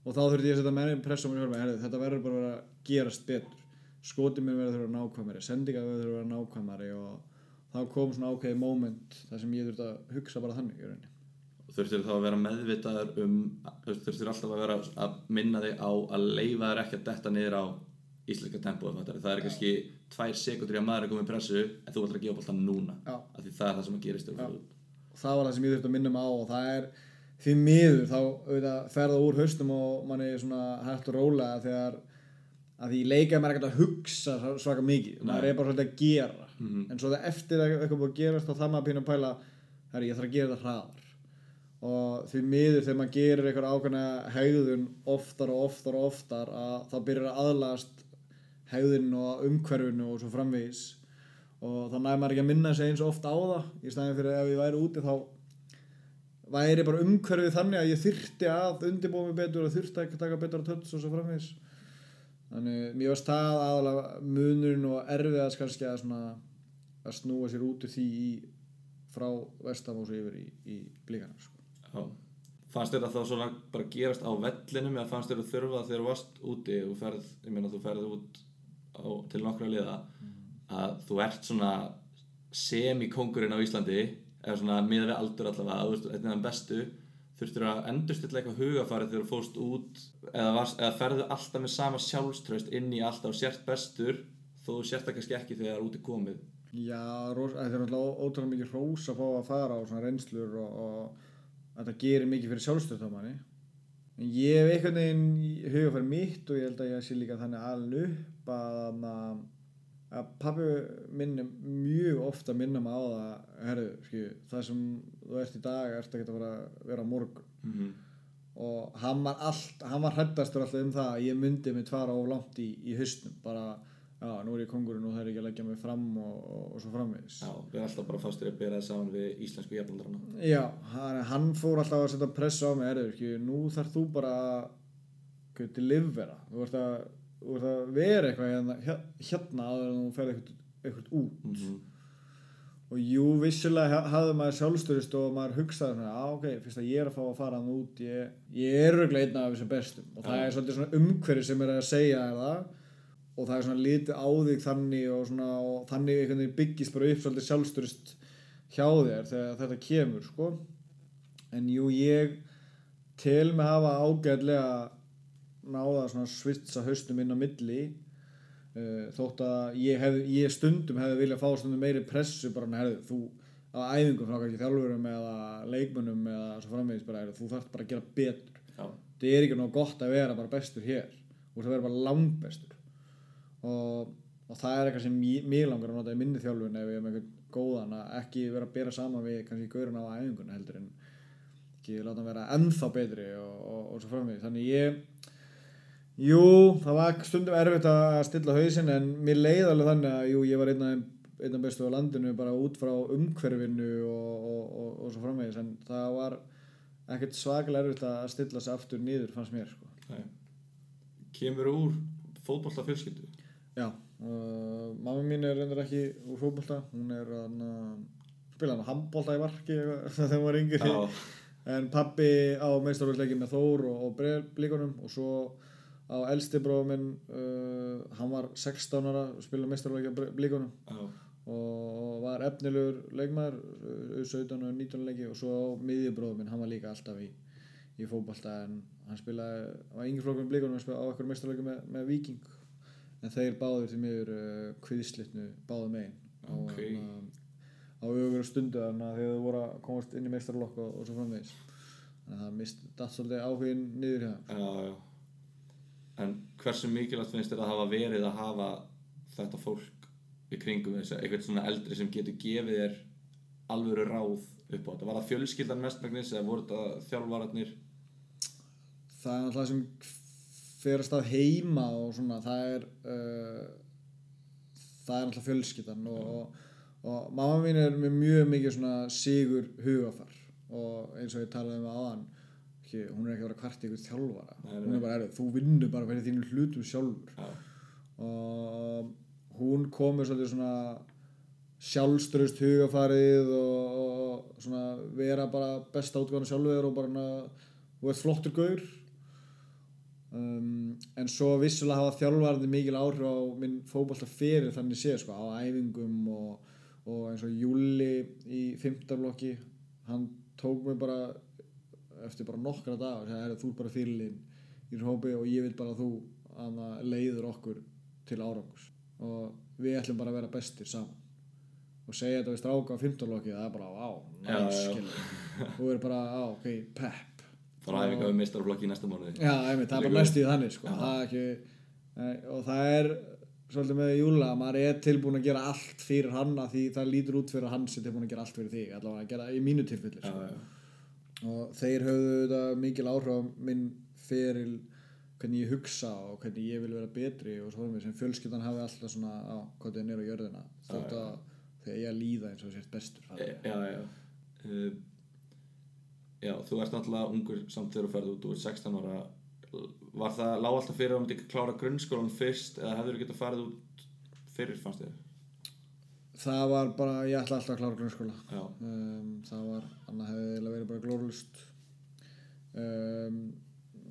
Og þá þurfti ég að setja mér sjálf Herri, þetta verður bara að gerast betur. Skotið mér verður að vera nákvæmari sendinga verður að vera nákvæmari og þá kom svona ákveðið moment þar sem ég þurfti að hugsa bara þannig í rauninni. Þurftir þá að vera meðvitaður um þurftir alltaf að vera að minna þig á að leifa þér ekki að detta niður á íslenska tempóð það er kannski tvær sekundur í að maður er komið í pressu en þú ætlar að gefa boltan núna af því það er það sem að gerist það var það sem ég þurfti að minna mig á og það er því miður þá auðvitað, fer það úr haustum og manni svona hægt og rólega þegar að því leika er maður ekkert að hugsa svaka mikið, maður er bara svolítið að gera Mhm. en svo það eftir að eitthvað búið að gerast þá þarf maður að pína að pæla herri, ég þarf að gera þetta hraðar. Og því miður þegar maður gerir eitthvað ákveðna hegðun oftar og oftar og oftar að þá byrjar að aðlast hegðun og umhverfinu og svo framvegis. Og þá næði maður ekki að minna sig eins oft á það í staðin fyrir ef ég væri úti þá væri bara umhverfið þannig að ég þyrti að undirbúa mig betur og þyrti að taka betur að tötts og svo framvegis. Þannig mér varst það aðalega munurinn og erfiðast kannski að svona að snúa sér út úr því í, frá vestamósu yfir í, í blíkana sko. Fannst þér að það svona bara gerast á vellinum eða fannst þér að þurfa þegar þú varst úti og ferð, ég meina þú ferð út á, til nokkra liða að þú ert svona semi-kongurinn á Íslandi eða svona miða við aldur allavega veist, einn af þeim bestu þurftur að endurstilla eitthvað hugafarið þegar þú fóst út eða, varst, eða ferðu alltaf með sama sjálfströst inn í alltaf sért bestur þó þú sért það kannski ekki þegar það er úti komið Já, þetta er náttúrulega ótrúlega mikið hrós að fá að fara á svona reynslur og, og þetta gerir mikið fyrir sjálfstöðtamanni en ég hef einhvern veginn í hugafæri mitt og ég held að ég sé líka þannig alveg upp að, að, að pappi minn er mjög ofta að minna mig á það herru, skilju, það sem þú ert í dag ert ekki að vera, á morgun mm -hmm. og hann var, allt, hann var hrættastur alltaf um það að ég myndi mig tvara of langt í, í hausnum bara, já, nú er ég kongurinn og það er ekki að leggja mig fram og, og, og svo framvegis. Já, við erum alltaf bara fastur að bera það saman við íslensku jafnaldrarna Já, hann, hann fór alltaf að setja pressa á mig erður, ekki, nú þarf þú bara að delivera þú ert að, að vera eitthvað hérna, hér- hérna áður en þú ferð eitthvað, út. Mm -hmm. og jú, vissulega ha- hafði maður sjálfstörist og maður hugsaði á ok, fyrst að ég er að fá að fara hann út ég, ég er örugglega einn af þessum bestum. Og það Já. er svolítið svona umhverfi sem er að segja það og það er svona litið á þig þannig og, svona, og þannig einhvern veginn byggist bara upp svolítið sjálfstörist hjá þér þegar þetta kemur sko. en jú, ég tel mig hafa ágæðlega náða svona svitsa haustum inn á milli uh, þótt að ég, hef, ég stundum hefði viljað fá stundum meiri pressu bara hann herðu þú á æfingum frá kannski þjálfurum eða leikmönnum eða svo framvegis bara herðu, þú þarft bara að gera betur. Já, það er ekki nóg gott að vera bara bestur hér. Þú ert að vera bara langbestur og, og það er eitthvað sem mig langar að nota í minni þjálfun ef ég er með eitthvað góðan að ekki vera að bera saman við kannski gaurinn á æfingun heldur en ekki láta hann vera ennþá betri og, og, og svo framvegis. Þannig ég jú, það var stundum erfitt að stilla hausinn en mér leið alveg þannig að jú, ég var einn af einn af bestu á landinu bara út frá umhverfinu og, svo framvegis. En það var ekkert svakalega erfitt að stilla sig aftur niður fannst mér sko. Kemur úr fótbolta fjölskyldu já, uh, mamma mín er reyndar ekki úr fótbolta hún er að spila hann handbolta í varki þegar hún var yngri. Já, en pappi á meistarvöldleiki með Þór og, og Blíkonum og svo á elsti bróðum minn uh, hann var 16 ára spila meistarvöldleiki á Blíkonum já, og var efnilegur leikmaður uh, 17 og 19 leiki. Og svo á miðjubróðum minn, hann var líka alltaf í, í fótbolta. En hann spilaði hann var yngri flokkur Blíkonum og spilaði á eitthvað meistarvöldleiki með, með Viking en þeir báður til miður uh, kviðslitnu báðu megin. Á auðvöru stundu þannig að þegar þau voru að komast inn í meistarlokk og, og svo framvegis. Þannig að það mist datt svolítið áhugin niður hjá já, já. En hversu mikilvægt finnst þér að hafa verið að hafa þetta fólk í kringum þess að eitthvað svona eldri sem getur gefið þér alvöru ráð upp á þetta? Var það fjölskyldan mestmægnis eða voru þetta þjálfararnir? það er alltaf sem að stað heima og svona það er uh, það er alltaf fjölskyldan og, og, og mamma mín er með mjög mikið svona sigur hugafar og eins og ég talaði um aðan ekki, hún er ekki að vera kvart ykkur þjálfara. Nei, hún er bara, er, þú vinnur bara fyrir þínu hlutum sjálfur. Já, og hún kom með svolítið svona sjálfströst hugafarið og, og svona vera bara besta útgáðan sjálfur og bara þú ert flottur gaur um, en svo vissulega hafa þjálfarandi mikil áhrif á minn fótbolta fyrir þannig séð sko á æfingum og, og eins og Júli í fimmtarblokki hann tók mig bara eftir bara nokkra dag og sagði, þú er bara fyrirlin í hópi og ég vil bara að þú hana, leiður okkur til árangus og við ætlum bara að vera bestir saman. Og segja þetta við stráka á 15 lokið það er bara á, Já, já, næs já. skilur. Og við erum bara á, ok, pepp það var æfinga við meistarflokki í næsta mánuði. já, einmitt, það er bara Liggur- næst í þannig sko. Já. það ekki og það er svolítið með Júla maður er tilbúin að gera allt fyrir hann að því það lítur út fyrir hann sé tilbúin að gera allt fyrir þig allavega að gera í mínu tilfelli Já, sko. já. og þeir höfðu þetta mikil áhrif á minn feril hvernig ég hugsa og hvernig ég vil vera betri og svo sem fjölskyldan hafi alltaf svona á hvað það er á jörðina þegar ég að líða eins og sért bestur E, já, já. Já, þú ert náttúrulega ungur samt þegar þú ferð út, ert 16 ára. Var það, lág alltaf fyrir að þú myndi klára grunnskólan fyrst eða hefur þú getað farið út fyrir, fannst þér? það var bara, ég ætla alltaf að klára grunnskóla um, það var, annað hefði verið bara glórlust um,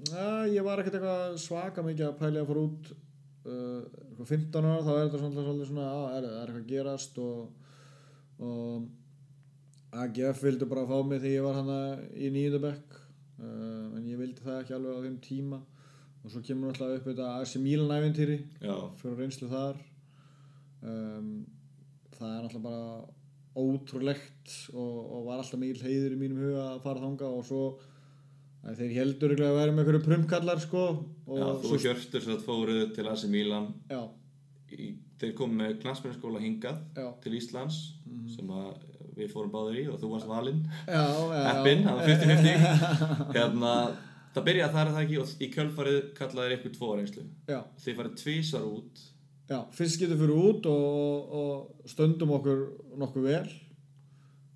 ja, ég var ekkert eitthvað svaka mikið að pæli að fara út uh, eitthvað 15 ára þá er þetta svona, svolítið svona á, er, er eitthvað að gerast og, og AGF vildi bara fá mig þegar ég var hana í nýjöndabekk uh, en ég vildi það ekki alveg á þeim tíma. Og svo kemur alltaf upp þetta AC Milan æventýri fyrir reynslu þar. Um, það er náttúrulega bara ótrúlegt og, og var alltaf mikil heiður í mínum huga að fara þanga og svo að þeir heldur að vera með einhverju prumkallar sko já þú svo, Hjörtur sem fóruð til AC Milan já, í, þeir komu með knastmennskóla hingað já, til Íslands sem að við fórum báður í og þú varst valinn. Já, já Eppin, það var 50-50 hérna, það byrjaði þar er það ekki og í kjölfarið kallaði þeir ykkur tvo reynslu. Já, þið farið tvísar út. Já, fyrst getur fyrir út og, og stöndum okkur nokkuð vel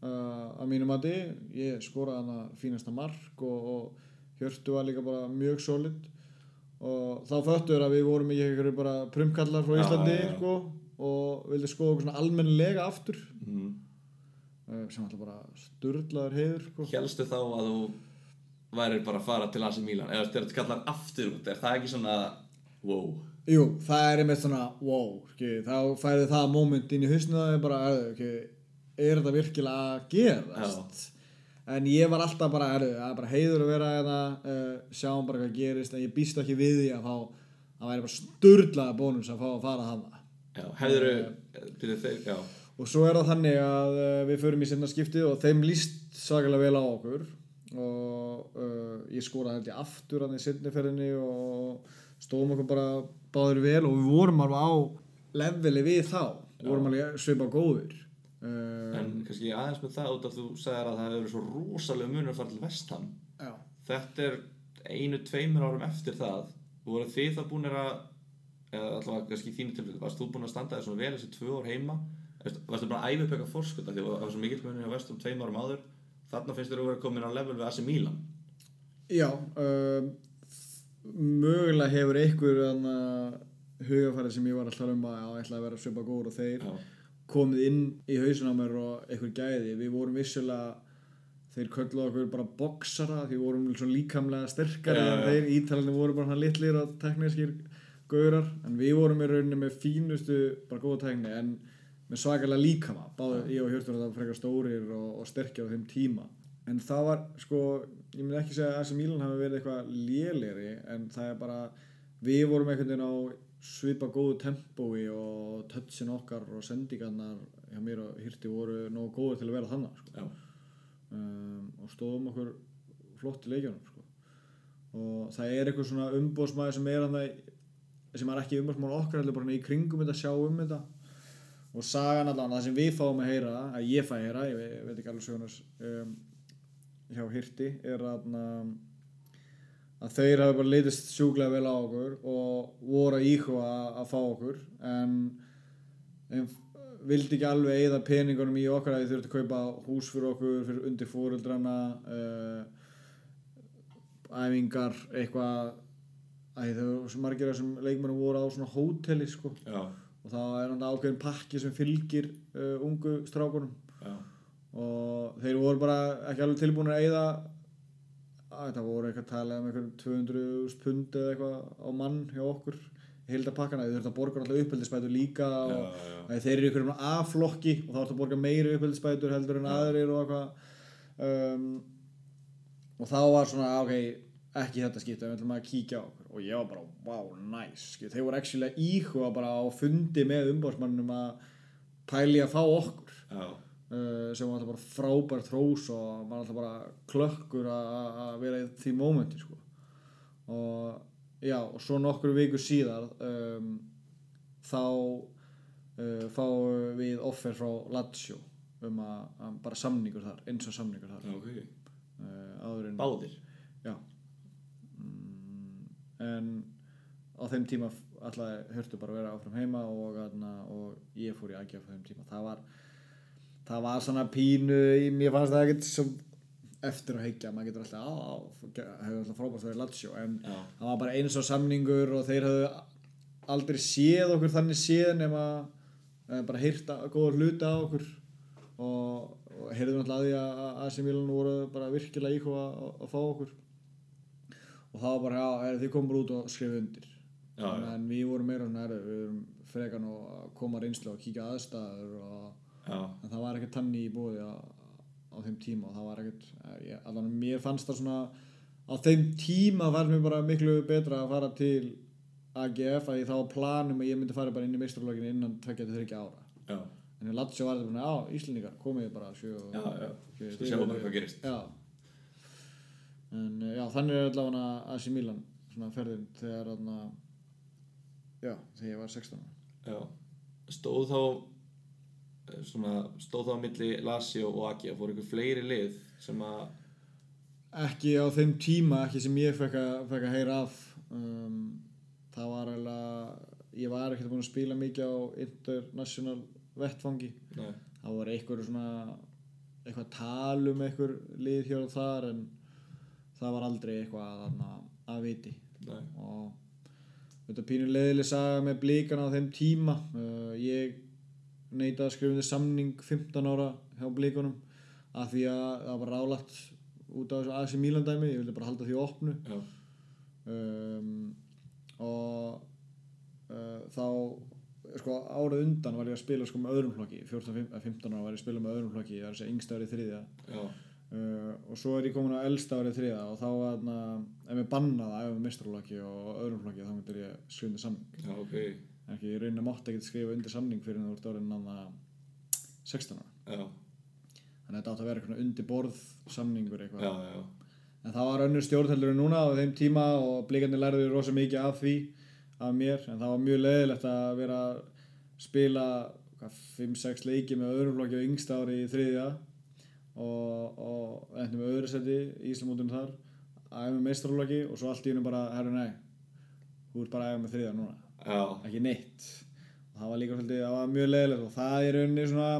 uh, að mínum mati. Ég skoraði hana fínasta mark og, og Hjörtu var líka bara mjög solid. Og þá föttur að við vorum ekki bara prumkallar frá Já, Íslandi já, já. Sko, og vildi skoða okkur svona almennilega aftur. Mm. Uh, sem alltaf bara sturlaður heiður sko. helstu þá að þú værir bara að fara til AC Milan? Eða þegar þetta kallar aftur út er það ekki svona wow? Jú, það er einmitt svona wow, skil, þá færði það moment inn í hausinu það er bara, er, okay, er þetta virkilega að gerast? En ég var alltaf bara, er, það er bara heiður að vera eða uh, sjáum bara hvað gerist en ég býst ekki við því að fá að væri bara sturlaða bónus að fá að fara hana já, hefðuru byrju þeir, já, og svo er það þannig að uh, við förum í sinna skiptið og þeim líst svakalega vel á okkur. Og uh, ég skoraði held ég aftur hann í sinniferðinni og stóðum okkur bara báður vel og við vorum alveg á leveli við þá. Við vorum alveg svipa góður uh, en kannski aðeins með það út af þú sagðir að það hefur verið svo rosalega munur að fara til vestam já, þetta er einu, tveimur árum eftir það. Voru þið það búinir að eða allavega kannski þínu tilfellu varst þú búin að standa svona vel þessi tvö ár heima varstu bara að æfa upp eitthvað fórskölda því að það var svo mikill munur á vestum tveim árum áður? Þarna finnst þér að vera komin á level við AC Milan. Já uh, mögulega hefur einhver hugafæri sem ég var alltaf um að ég ætla að vera svipa góður og þeir já, komið inn í hausin á mér og eitthvað gæði. Við vorum vissulega þeir kölluðu okkur bara boksara því við vorum svona líkamlega sterkari Já, en já. þeir. Ítalinni voru bara hann litlir og teknískir gaurar en við vorum í rauninni með fínustu bara góða tekni en með svakalega líkama. Báðu ég og Hjörtur þetta frekar stórir og, og sterkir á þeim tíma. En það var sko ég myndi ekki segja að AC Milan hafi verið eitthvað lélegri en það er bara við vorum einhvern veginn á svipa góðu tempói og touchin okkar og sendingarnar hjá mér og Hirti voru nógu góður til að vera þannig sko. já, um, og stóðum okkur flott í leikjunum sko. og það er eitthvað svona umbóðsmaður sem er hann sem er ekki umbóðsmaður okkar heldur bara í kringum þetta sjá um þetta og sagan allan, það sem við fáum að heyra að ég fæ að heyra, ég veit, veit ekki alveg sögurnars um, hjá Hirti er að, að þeir hafi bara litist sjúklega vel á okkur og voru að íhuga að fá okkur en, en vildi ekki alveg eigða peningunum í okkar að þið þurftu að kaupa hús fyrir okkur fyrir undir fóröldrana uh, æfingar eitthvað. Var svo margir af þessum leikmennum voru á svona hóteli sko. Já, og það er hann ákveðin pakki sem fylgir uh, ungu strákunum. Já, og þeir voru bara ekki alveg tilbúin að eyða að þetta voru eitthvað talað um eitthvað 200 pund eða eitthvað á mann hjá okkur í hildapakkana, þeir þurftu að borga alltaf uppeldisbætur líka og já, já. að þeir eru ykkur um A-flokki og þá ertu að borga meiri uppeldisbætur heldur en aðrir og eitthvað. Um, og þá var svona ok, ekki þetta skipta við ætlum að kíkja á okkur og ég var bara wow, nice, skil. þeir voru actually íhuga bara á fundi með umbásmannum að pæli að fá okkur. Já, uh, sem var alltaf bara frábært hrós og maður alltaf bara klökkur að vera í því mómenti sko. og já, og svo nokkur vikur síðar um, þá uh, fáum við offer frá Lazio um að, bara samningur þar, eins og samningur þar. Já, ok. Uh, áður en Báðir en á þeim tíma alltaf hörtu bara að vera áfram heima og, aðna, og ég fór í aðgjaf á þeim tíma. Það var það var svona pínu mér fannst það ekkert sem eftir að heikja, maður getur alltaf á, á hefur alltaf frábært að vera Lazio. En Já, það var bara eins og samningur og þeir hafðu aldrei séð okkur þannig séð nema eh, bara hýrta góða hluti á okkur. Og, og heyrðum alltaf að því að Milan voru bara virkilega íhuga að, að fá okkur og það var bara, já, er, þið komum bara út og skrifa undir. Já, já. en við vorum meira svona, er, við vorum frekan að koma reynslu og kíkja aðstæður og, en það var ekkert tanni í bóði á, á þeim tíma og það var ekkert eh, ég, allan mér fannst það svona á þeim tíma var mér bara miklu betra að fara til AGF að ég þá planum að ég myndi fara bara inn í meistarlokinu innan 2-3 ára. Já, en í Lazio var þetta já, Íslendingar komið bara sjö og já, já. sjö- Svo sjáum við hvað gerist. Já en eh, já, þannig er allavega AC Milan svona ferðin þegar þarna já, þegar ég var 16 ára. Já, stóð þá eh, svona, stóð þá á milli Lazio og Agia, fór ykkur fleiri lið sem að, ekki á þeim tíma ekki sem ég fekk að, fekk að heyra af. Um, það var eiginlega ég var ekkert búin að spila mikið á international vettfangi nei, það voru einhver svona eitthvað tal um einhver lið hér og þar en það var aldrei eitthvað að, að viti. Nei, og þetta pínu leiðileg saga með blíkana á þeim tíma. Uh, ég neitaði að skrifa samning 15 ára hjá blíkunum af því að það var rálætt út af þessu AC Milan dæmi ég vildi bara halda því opnu. Um, og uh, þá sko árið undan var ég að spila sko með öðrum flokki. 14-15 ára var ég að spila með öðrum flokki. Ég var að segja yngsta árið þriðja. Já, uh, og svo er ég komin á elsta árið þriða og þá var þarna ef ég bannað að æfa mistralokki og öðrum flokki þá myndir ég undir samning. Já, ok, ekki ég raunin mátt ekki skrifa undir samning fyrir en þú ert orðin nanna 16 ára. Já, þannig að þetta átt að vera eitthvað undir borð samningur eitthvað. Já, En það var önnur stjórnheldur en núna á þeim tíma og blíkandi lærðu rosa mikið af því af mér. En það var mjög leiðilegt að vera að spila 5-6 leiki með öðrum flokki á yngsta ári í þriðja og, og endum með öðru seti í Íslamótunum þar að æfa með meistrarflokki og svo allt í hennu bara herru nei, þú ert bara að æfa með þriðja núna. Já, ekki neitt. Og það var líka svolítið, það var mjög leiðilegt og það er rauninni svona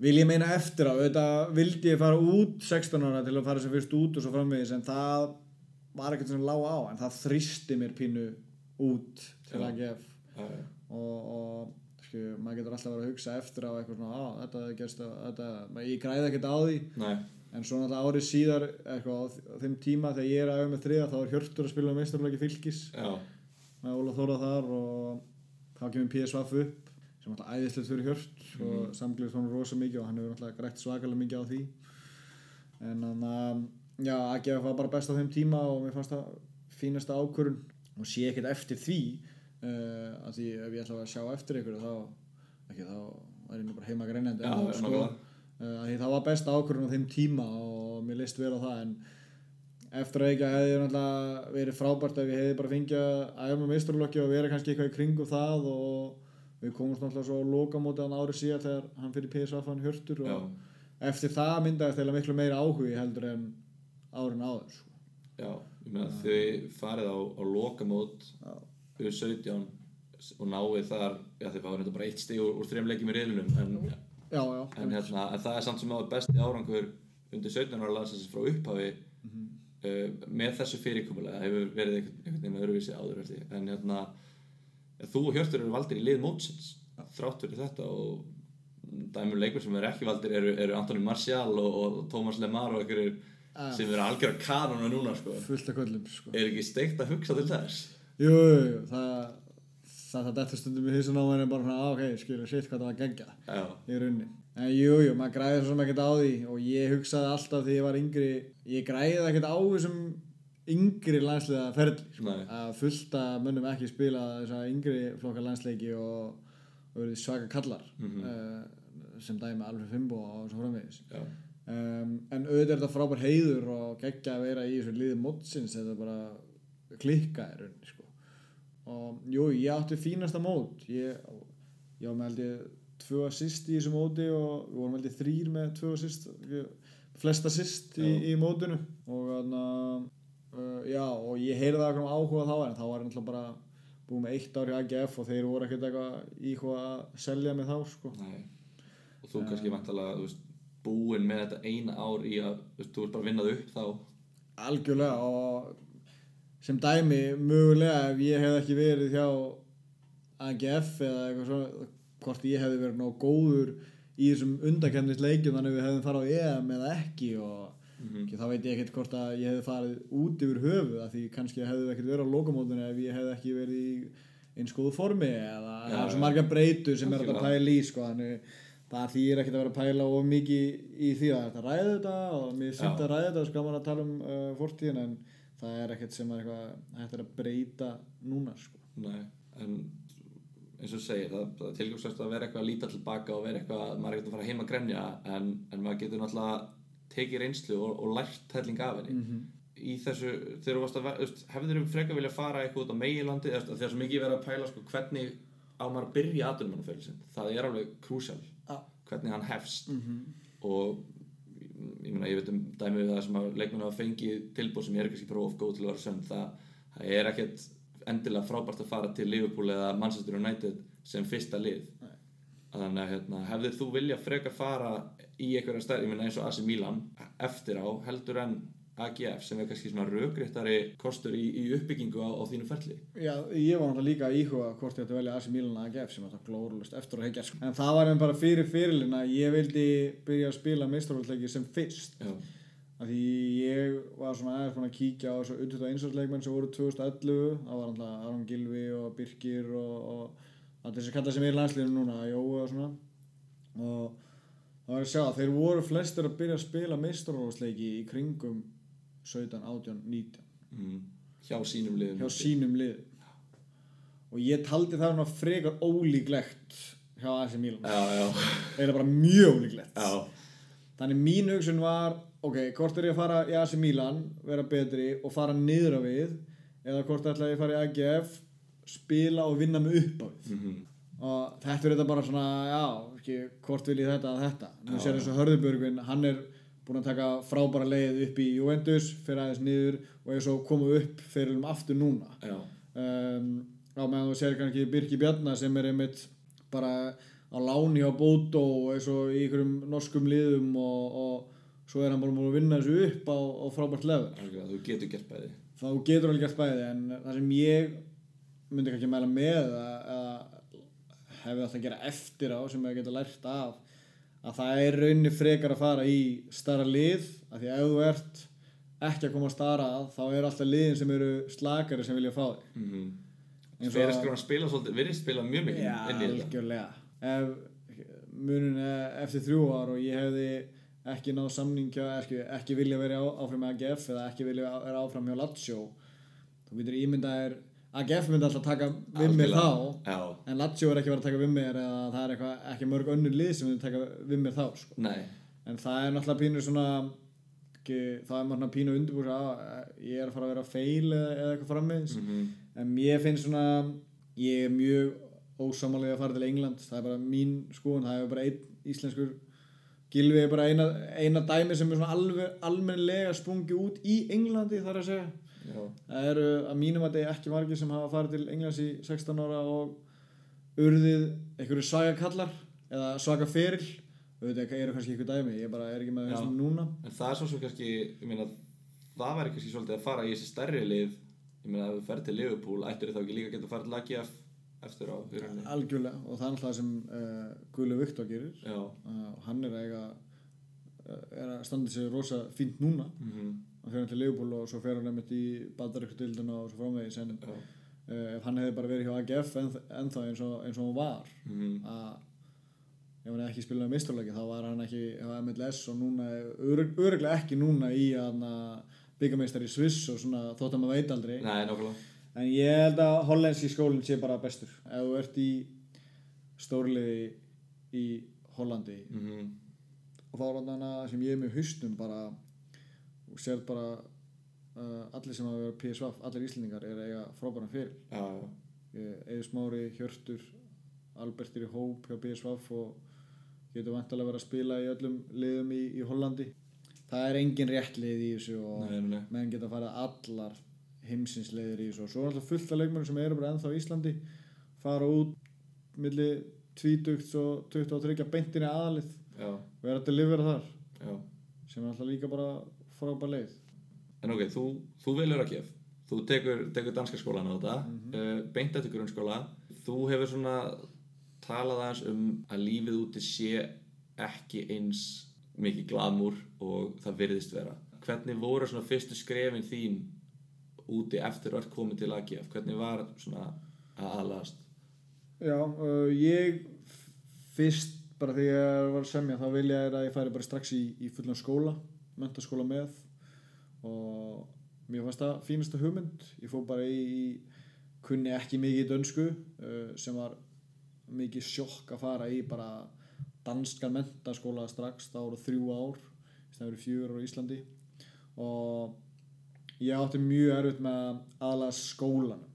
vil ég meina eftir á, auðvitað vildi ég fara út 16 ára til að fara sem fyrst út og svo framvegis en það var ekkert sem lág á en það þrýsti mér pínu út til Já. að gef og, og maður getur alltaf verið að hugsa eftir á eitthvað svona, á þetta hefði gerst að- þetta, ég græði ekkert á því. Nei, en svo náttúrulega árið síðar eitthvað, á þeim tíma þegar ég er að auðvitað með þriða þá er Hjörtur að spila meistarflagi fylgis já, með Óla Þóra þar og þá kemur PSVF upp sem alltaf æðislegt fyrir Hjört og samglýðist honum rosa mikið og hann hefur alltaf grætt svakalega mikið á því. En þannig að já, AGF var bara best á þeim tíma og mér fannst það fínasta ákvörun og sé ekkert eftir því uh, að því ef ég ætla að sjá eftir ykkur þá, ekki þá er ég nú bara heima greinandi en, já, sko, uh, að það var besta ákvörun á þeim tíma og mér leist vel á það en eftir að ekki hefði náttúrulega verið frábært ef ég hefði bara fengið að æfa með meisturlokki og vera kannski eitthvað í kringum það og við komumst náttúrulega svo lokamóti hann árið síðan þegar hann fyrir PSV hann hjörtur og Já, eftir það myndaðist þeirra miklu meira áhugi heldur en árin áður sko. já, ég meina þau farið á, á lokamót. U17 og náið þar, já þau fáið þetta bara eitt stig úr, úr þreim leikjum í riðlunum en, já, já, en, hérna, en það er samt sem áður besti árangur undir 17 ára landsins frá upphafi Mhm. uh, með þessu fyrirkomulega hefur verið einhvern, veginn öðruvísi áður held ég. en hérna þú og Hjörtur eru valdir í lið mótsins þrátt fyrir þetta og dæmur leikur sem eru ekki valdir eru, eru Antoni Martial og, og Thomas Lemar og einhverjir sem eru algjör kanona núna sko. fullt af köllum sko. er ekki steikt að hugsa til þess jú, það það dettur stundum í hausin á henni bara svona, "Ah, ok, skilur, shit hvað það var geggja já, í runni en jú, jú, maður græði svo sem ekkert á því og ég hugsaði alltaf því ég var yngri ég græði ekkert á þessum yngri landsliða ferli sko. Að fullta mönnum ekki spila þessa yngri flokka landsleiki og, og verið svaka kallar Mhm. uh, sem dæmi Alfred Fimbo og svo framvegis um, en auðvitað er þetta frábær heiður og geggja að vera í þessu liði mótsins þetta er bara klikka í rauninni sko. Og jú, ég átti fínasta mót. Ég, ég var með held ég tvö assist í þessu móti og við vorum held ég þrýr með tvö assist flest assist í, í mótinu. Og þannig uh, já, og ég heyrði það okkur áhuga þá en þá var ég náttúrulega bara búið með eitt ár í AGF og þeir voru ekkert eitthvað í hvað að selja mig þá sko. og þú kannski vantalega, búinn með þetta eina ár í að þú ert bara að vinnað upp þá? Algjörlega og sem dæmi mögulega ef ég hef ekki verið hjá AGF eða eitthvað svona hvort ég hefði verið nóg góður í þessum undakefnisleikjum þannig að við hefðum farið á EM eða ekki og Mhm. ekki, þá veit ég ekkert hvort að ég hefði farið út yfir höfu því kannski hefði við ekkert verið á lokamótinu ef ég hefði ekki verið í eins góðu formi eða það er svo já. margar breytur sem er að pæla í sko, þannig það þýr ekkert að vera að pæla of mikið í því að þetta ræði þetta og mér Já. að ræði þetta og að um það er ekkert sem er eitthvað hægt að breyta núna sko. Nei, en eins og segir, það, það tilgjómsvægt að vera eitthvað að líta tilbaka og vera eitthvað, maður er ekkert að fara heim að grenja en, en maður getur náttúrulega tekið reynslu og, og lært helling af henni Mhm. í þessu, þegar þú varst að hefðir þú frekar vilja fara eitthvað út á meginlandi eða þegar svo mikið verið að pæla sko, hvernig á maður að byrja sinn það er alveg krúsjál Já. hvernig hann hefst Mhm. og ég meina, ég veit um dæmi við það sem að leikmennu hafa fengið tilbúð sem ég er kannski of góð til að vera sönd það, það er ekkert endilega frábært að fara til Liverpool eða Manchester United sem fyrsta lið Nei. þannig að hérna, hefðir þú vilja frekar fara í einhverja stærð, ég meina eins og AC Milan eftir á heldur en AGF sem er kannski svona rökréttari kostur í, í uppbyggingu á, á þínu ferli? Já, ég var náttúrulega líka íhuga hvort ég ætti að velja AC Milan að AGF sem er þetta glórulust eftir að hekja sko. en það var enn bara fyrir fyrirlin að ég vildi byrja að spila meistarhaldleiki sem fyrst. Já, af því ég var svona aðeins búin að kíkja á þessu auðvitað einsvarsleikmenn sem voru 2011 það var náttúrulega Aron Gilvi og Birkir og, og allir þessi kalla sem er í landsliðinu núna, Jói og svona. Og það var að sjá þeir voru flestir að byrja að spila meistarhaldleiki í kringum 17, 18, 19 mm, hjá sínum liðum. Hjá sínum liðum. Og ég taldi það svona frekar ólíklegt hjá AC Milan. Eða bara mjög ólíklegt. Já, þannig mín hugsun var ok, hvort er ég að fara í AC Milan vera betri og fara niður á við eða hvort ætla ég að fara í AGF spila og vinna mig upp á við mhm, og þetta er þetta bara svona já, ekki, hvort vil ég þetta að þetta? Nú sér eins og Hörðubjörgvin, hann er búinn að taka frábæra leið upp í Juventus fyrir aðeins niður og er svo komið upp fyrir um aftur núna. Um, á meðan þú sér kannski Birki Bjarnar sem er einmitt bara á láni á Bótó og er svo í einhverjum norskum liðum og, og svo er hann bara múin að vinna þessu upp á, á frábært algjörlega, þú getur gert bæði. Þá getur alveg gert bæði en það sem ég myndi kannski mæla með að, að hefði átt að gera eftir á sem ég geta lært af að það er rauninni frekar að fara í starra lið af því að ef þú ert ekki að koma að stara að þá er alltaf liðin sem eru slakari sem vilja fá þig. Mm -hmm. Eins og- Fyrir skrána spila svolítið, virðist spila mjög mikið Já, algjörlega. Ef munin eftir þrjú ár og ég hefði ekki náð samningja ekki, ekki vilja verið áfram með AGF eða ekki vilja vera áfram hjá Lazio þú getur ímyndaðir AGF myndi alltaf taka við mér þá. Já, en Lazio er ekki verið að taka við mér eða það er eitthvað, ekki mörg önnur lið sem myndi taka við mér þá sko. en það er náttúrulega pínur svona ekki, það er svona pínu undirbúr að ég er að fara að vera feil eða, eitthvað frammiðis mm en mér finnst svona ég er mjög ósamalegi að fara til England. Það er bara mín skoðun, það er bara einn íslenskur Gilvi er bara eina, eina dæmi sem er svona alveg, almennilega sprungi út í Englandi þar að segja Já. það eru að mínum að þetta er ekki margir sem hafa farið til Englands í 16 ára og urðið einhverju svaga kallar eða svaga feril auðvitað eru kannski einhver dæmi, ég bara er ekki með þessum núna. En það er svo sem kannski, ég meina, það væri kannski svolítið að fara í þessi stærri lið. Ég meina, ef þú ferð til Liverpool, ættir þá ekki líka að geta að fara til AGF eftir á rauninni. algjörlega og það er alltaf sem uh, Guðlu Viktor gerir. Uh, og hann er að eiga uh, er að standa sig rosa fínt núna. Mhm, hann fer hann til Liverpool og svo fer hann einmitt í Bandaríkjadildina og svo framvegis en uh, ef hann hefði bara verið hjá AGF en, ennþá eins og, eins og hann var mhm, að ef hann ekki spilað misturleiki þá var hann ekki hjá MLS og núna örug, öruglega ekki núna í byggameistar í Sviss og svona þótt að maður veit aldrei. Nei, en ég held að hollenski skólinn sé bara bestur. Ef þú ert í stórliði í Hollandi mhm, og þá er þarna sem ég er með haustum bara og sér bara uh, allir sem hafa verið PSV allir íslendingar er að eiga frábæran fyrir Já, já, Eður Smári, Hjörtur Albert er í hóp hjá PSV og getur vantilega verið að spila í öllum liðum í, í Hollandi. Það er engin rétt lið í þessu og menn geta farið allar heimsins liðir í þessu. Og svo er alltaf fullt af leikmennum sem eru bara ennþá í Íslandi fara út milli tvítugt og 23 beintinni aðalið já, og er að delivera þar. Já. Sem er alltaf líka bara frábær leið. En ok, þú, þú velur AGF Þú tekur, tekur danska skólan á þetta. Mm beint eftir grunnskóla. Þú hefur svona talað aðeins um að lífið úti sé ekki eins mikið glamúr og það virðist vera. Hvernig voru svona fyrstu skrefin þín úti eftir að komið til AGF? Hvernig var svona að aðlast? Já, uh, ég fyrst bara þegar ég var að semja þá vilja ég að ég færi bara strax í, í fullan skóla mentaskóla með og mér fannst það fínasta hugmynd. Ég fór bara í, kunni ekki mikið dönsku uh, sem var mikið sjokk að fara í bara danskan mentaskóla strax það voru þrjú ár verið fjögur ár á Íslandi. Og ég átti mjög erfitt með að aðlaga skólanum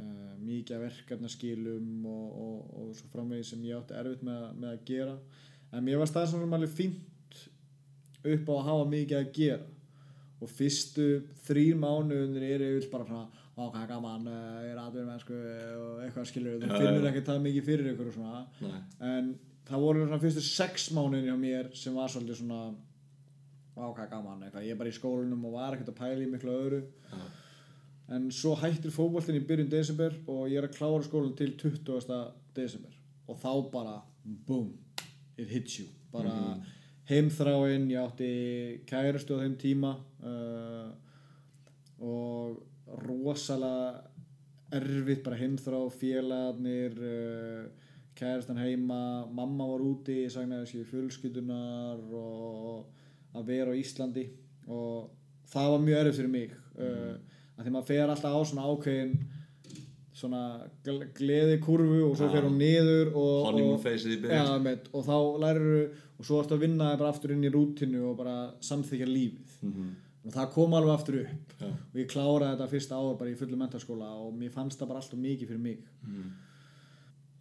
uh, mikið verkefnaskilum og, og, og svo framvegis sem ég átti erfitt með, með að gera. En mér var staðið svona alveg fínt upp á að hafa mikið að gera. Og fyrstu þrýr mánuðunir eru yfir bara svona er gaman, uh, ég er aðverjum mennsku og eitthvað skilur, þú finnur ekki það mikið fyrir ykkur og svona. Nei, en það voru svona fyrstu sex mánuðin hjá mér sem var svolítið svona er gaman, eitthvað, ég er bara í skólanum og var ekkert að pæla í miklu öðru. Já, en svo hættir fótboltinn í byrjun desember og ég er að klára skólan til 20. desember. Og þá bara boom, it hits you. Bara heimþráin, ég átti kærustu á þeim tíma uh, og rosalega erfitt bara heimþrá, félagarnir uh, kærastan heima mamma var úti, ég sagnaði fjölskyldunar og að vera á Íslandi og það var mjög erfitt fyrir mig uh, að því maður fer alltaf á svona ákveðin svona gl- gleðikurvu og svo fer hún niður og, og, í ja, og þá lærir og svo ertu að vinna bara aftur inn í rútinu og bara samþykja lífið. Mhm, og það kom alveg aftur upp. Já, og ég kláraði þetta fyrsta ár bara í fullu mentaskóla og mér fannst það bara alltaf mikið fyrir mig. Mhm,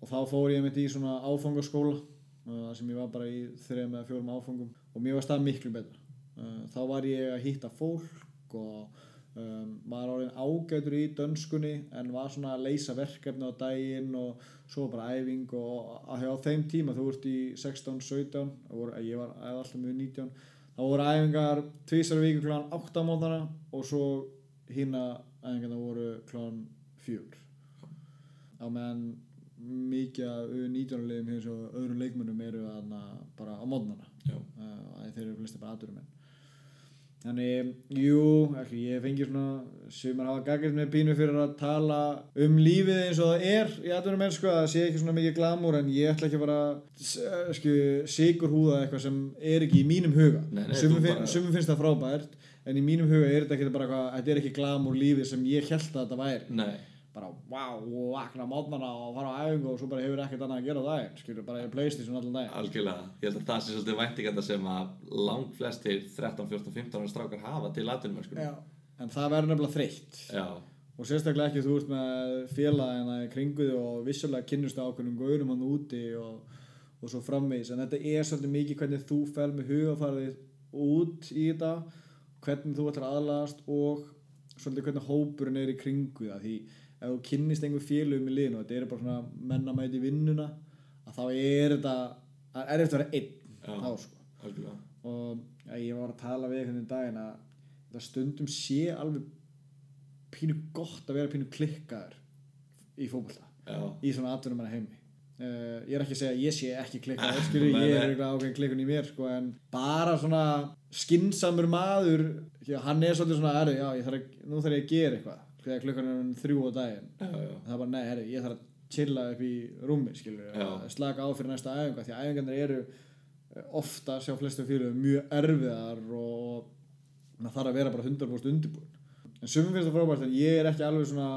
og þá fór ég mitt í svona áfangaskóla uh, sem ég var bara í þrejum eða fjórum áfangum og mér var það miklu betra. Uh, þá var ég að hitta fólk og um, var orðin ágætur í dönskunni en var svona að leysa verkefni á daginn og svo bara æfing og á, á þeim tíma þú ert í 16-17 voru- ég var alltaf mjög 19 þá voru æfingar tvisar viku kláðan 8 mótana og svo hína æfingarna voru kláðan 4 á meðan mikið af 19 liðum hér svo öðrum leikmönnum eru þarna bara á mótnana já, uh, þeir eru flesti bara aðdurum þannig, jú, ekki, ég fengi svona sumar hafa gaggrind með pínu fyrir að tala um lífið eins og það er í aðdurum menn, sko, að það sé ekki svona mikið glamúr en ég ætla ekki að bara sko, sigur húða eitthvað sem er ekki í mínum huga. Sumum, finn, finnst það frábært en í mínum huga er þetta ekki bara eitthvað þetta er ekki glamúr lífið sem ég held að þetta væri. Nei bara wow, vakna mótmanna og fara á æfingu og svo bara hefur ekkert annað að gera á daginn skilur bara í Playstation allan daginn. Algjörlega, ég held að það sé svolítið væntinganda sem að lang flestir 13, 14, 15 ára strákar hafa til atvinnumörskunum. Já. en það verður nefnilega þreytt. Já, og sérstaklega ekki þú ert með félagina í kringu þig og vissulega kynnustu ákveðnum gaurum hann úti og, og svo framvegis. En þetta er svolítið mikið hvernig þú fer með hugafarðið út í þetta hvernig þú ætlar aðlagast og svolítið hvernig hópurinn er í kringu það því ef þú kynnist einhver félagum í liðinu og þetta er bara svona mennamæti vinnuna að þá er þetta það er eftir að vera einn Já. þá sko. algjörlega. Og ja, ég var að tala við einhvern veginn daginn að það stundum sé alveg pínu gott að vera pínu klikkaður í fótbolta já, í svona atvinnum heimi. Uh, ég er ekki að segja að ég sé ekki klikkaður skilur, ég er eitthvað ákveðin klikkun í mér sko, en bara svona skinsamur maður hann er svolítið svona erði, já, þarf að, nú þarf ég að gera eitthvað þegar klukkan er orðin þrjú á daginn. Það er bara, nei, herri, ég þarf að chilla upp í rúmi, skilur, að slaka á fyrir næsta æfinga, því að æfingarnir eru eh, ofta, sjá flestu fyrir mjög erfiðar og maður þarf að vera bara 100% undirbúin en sumum finnst það frábært, en ég er ekki alveg svona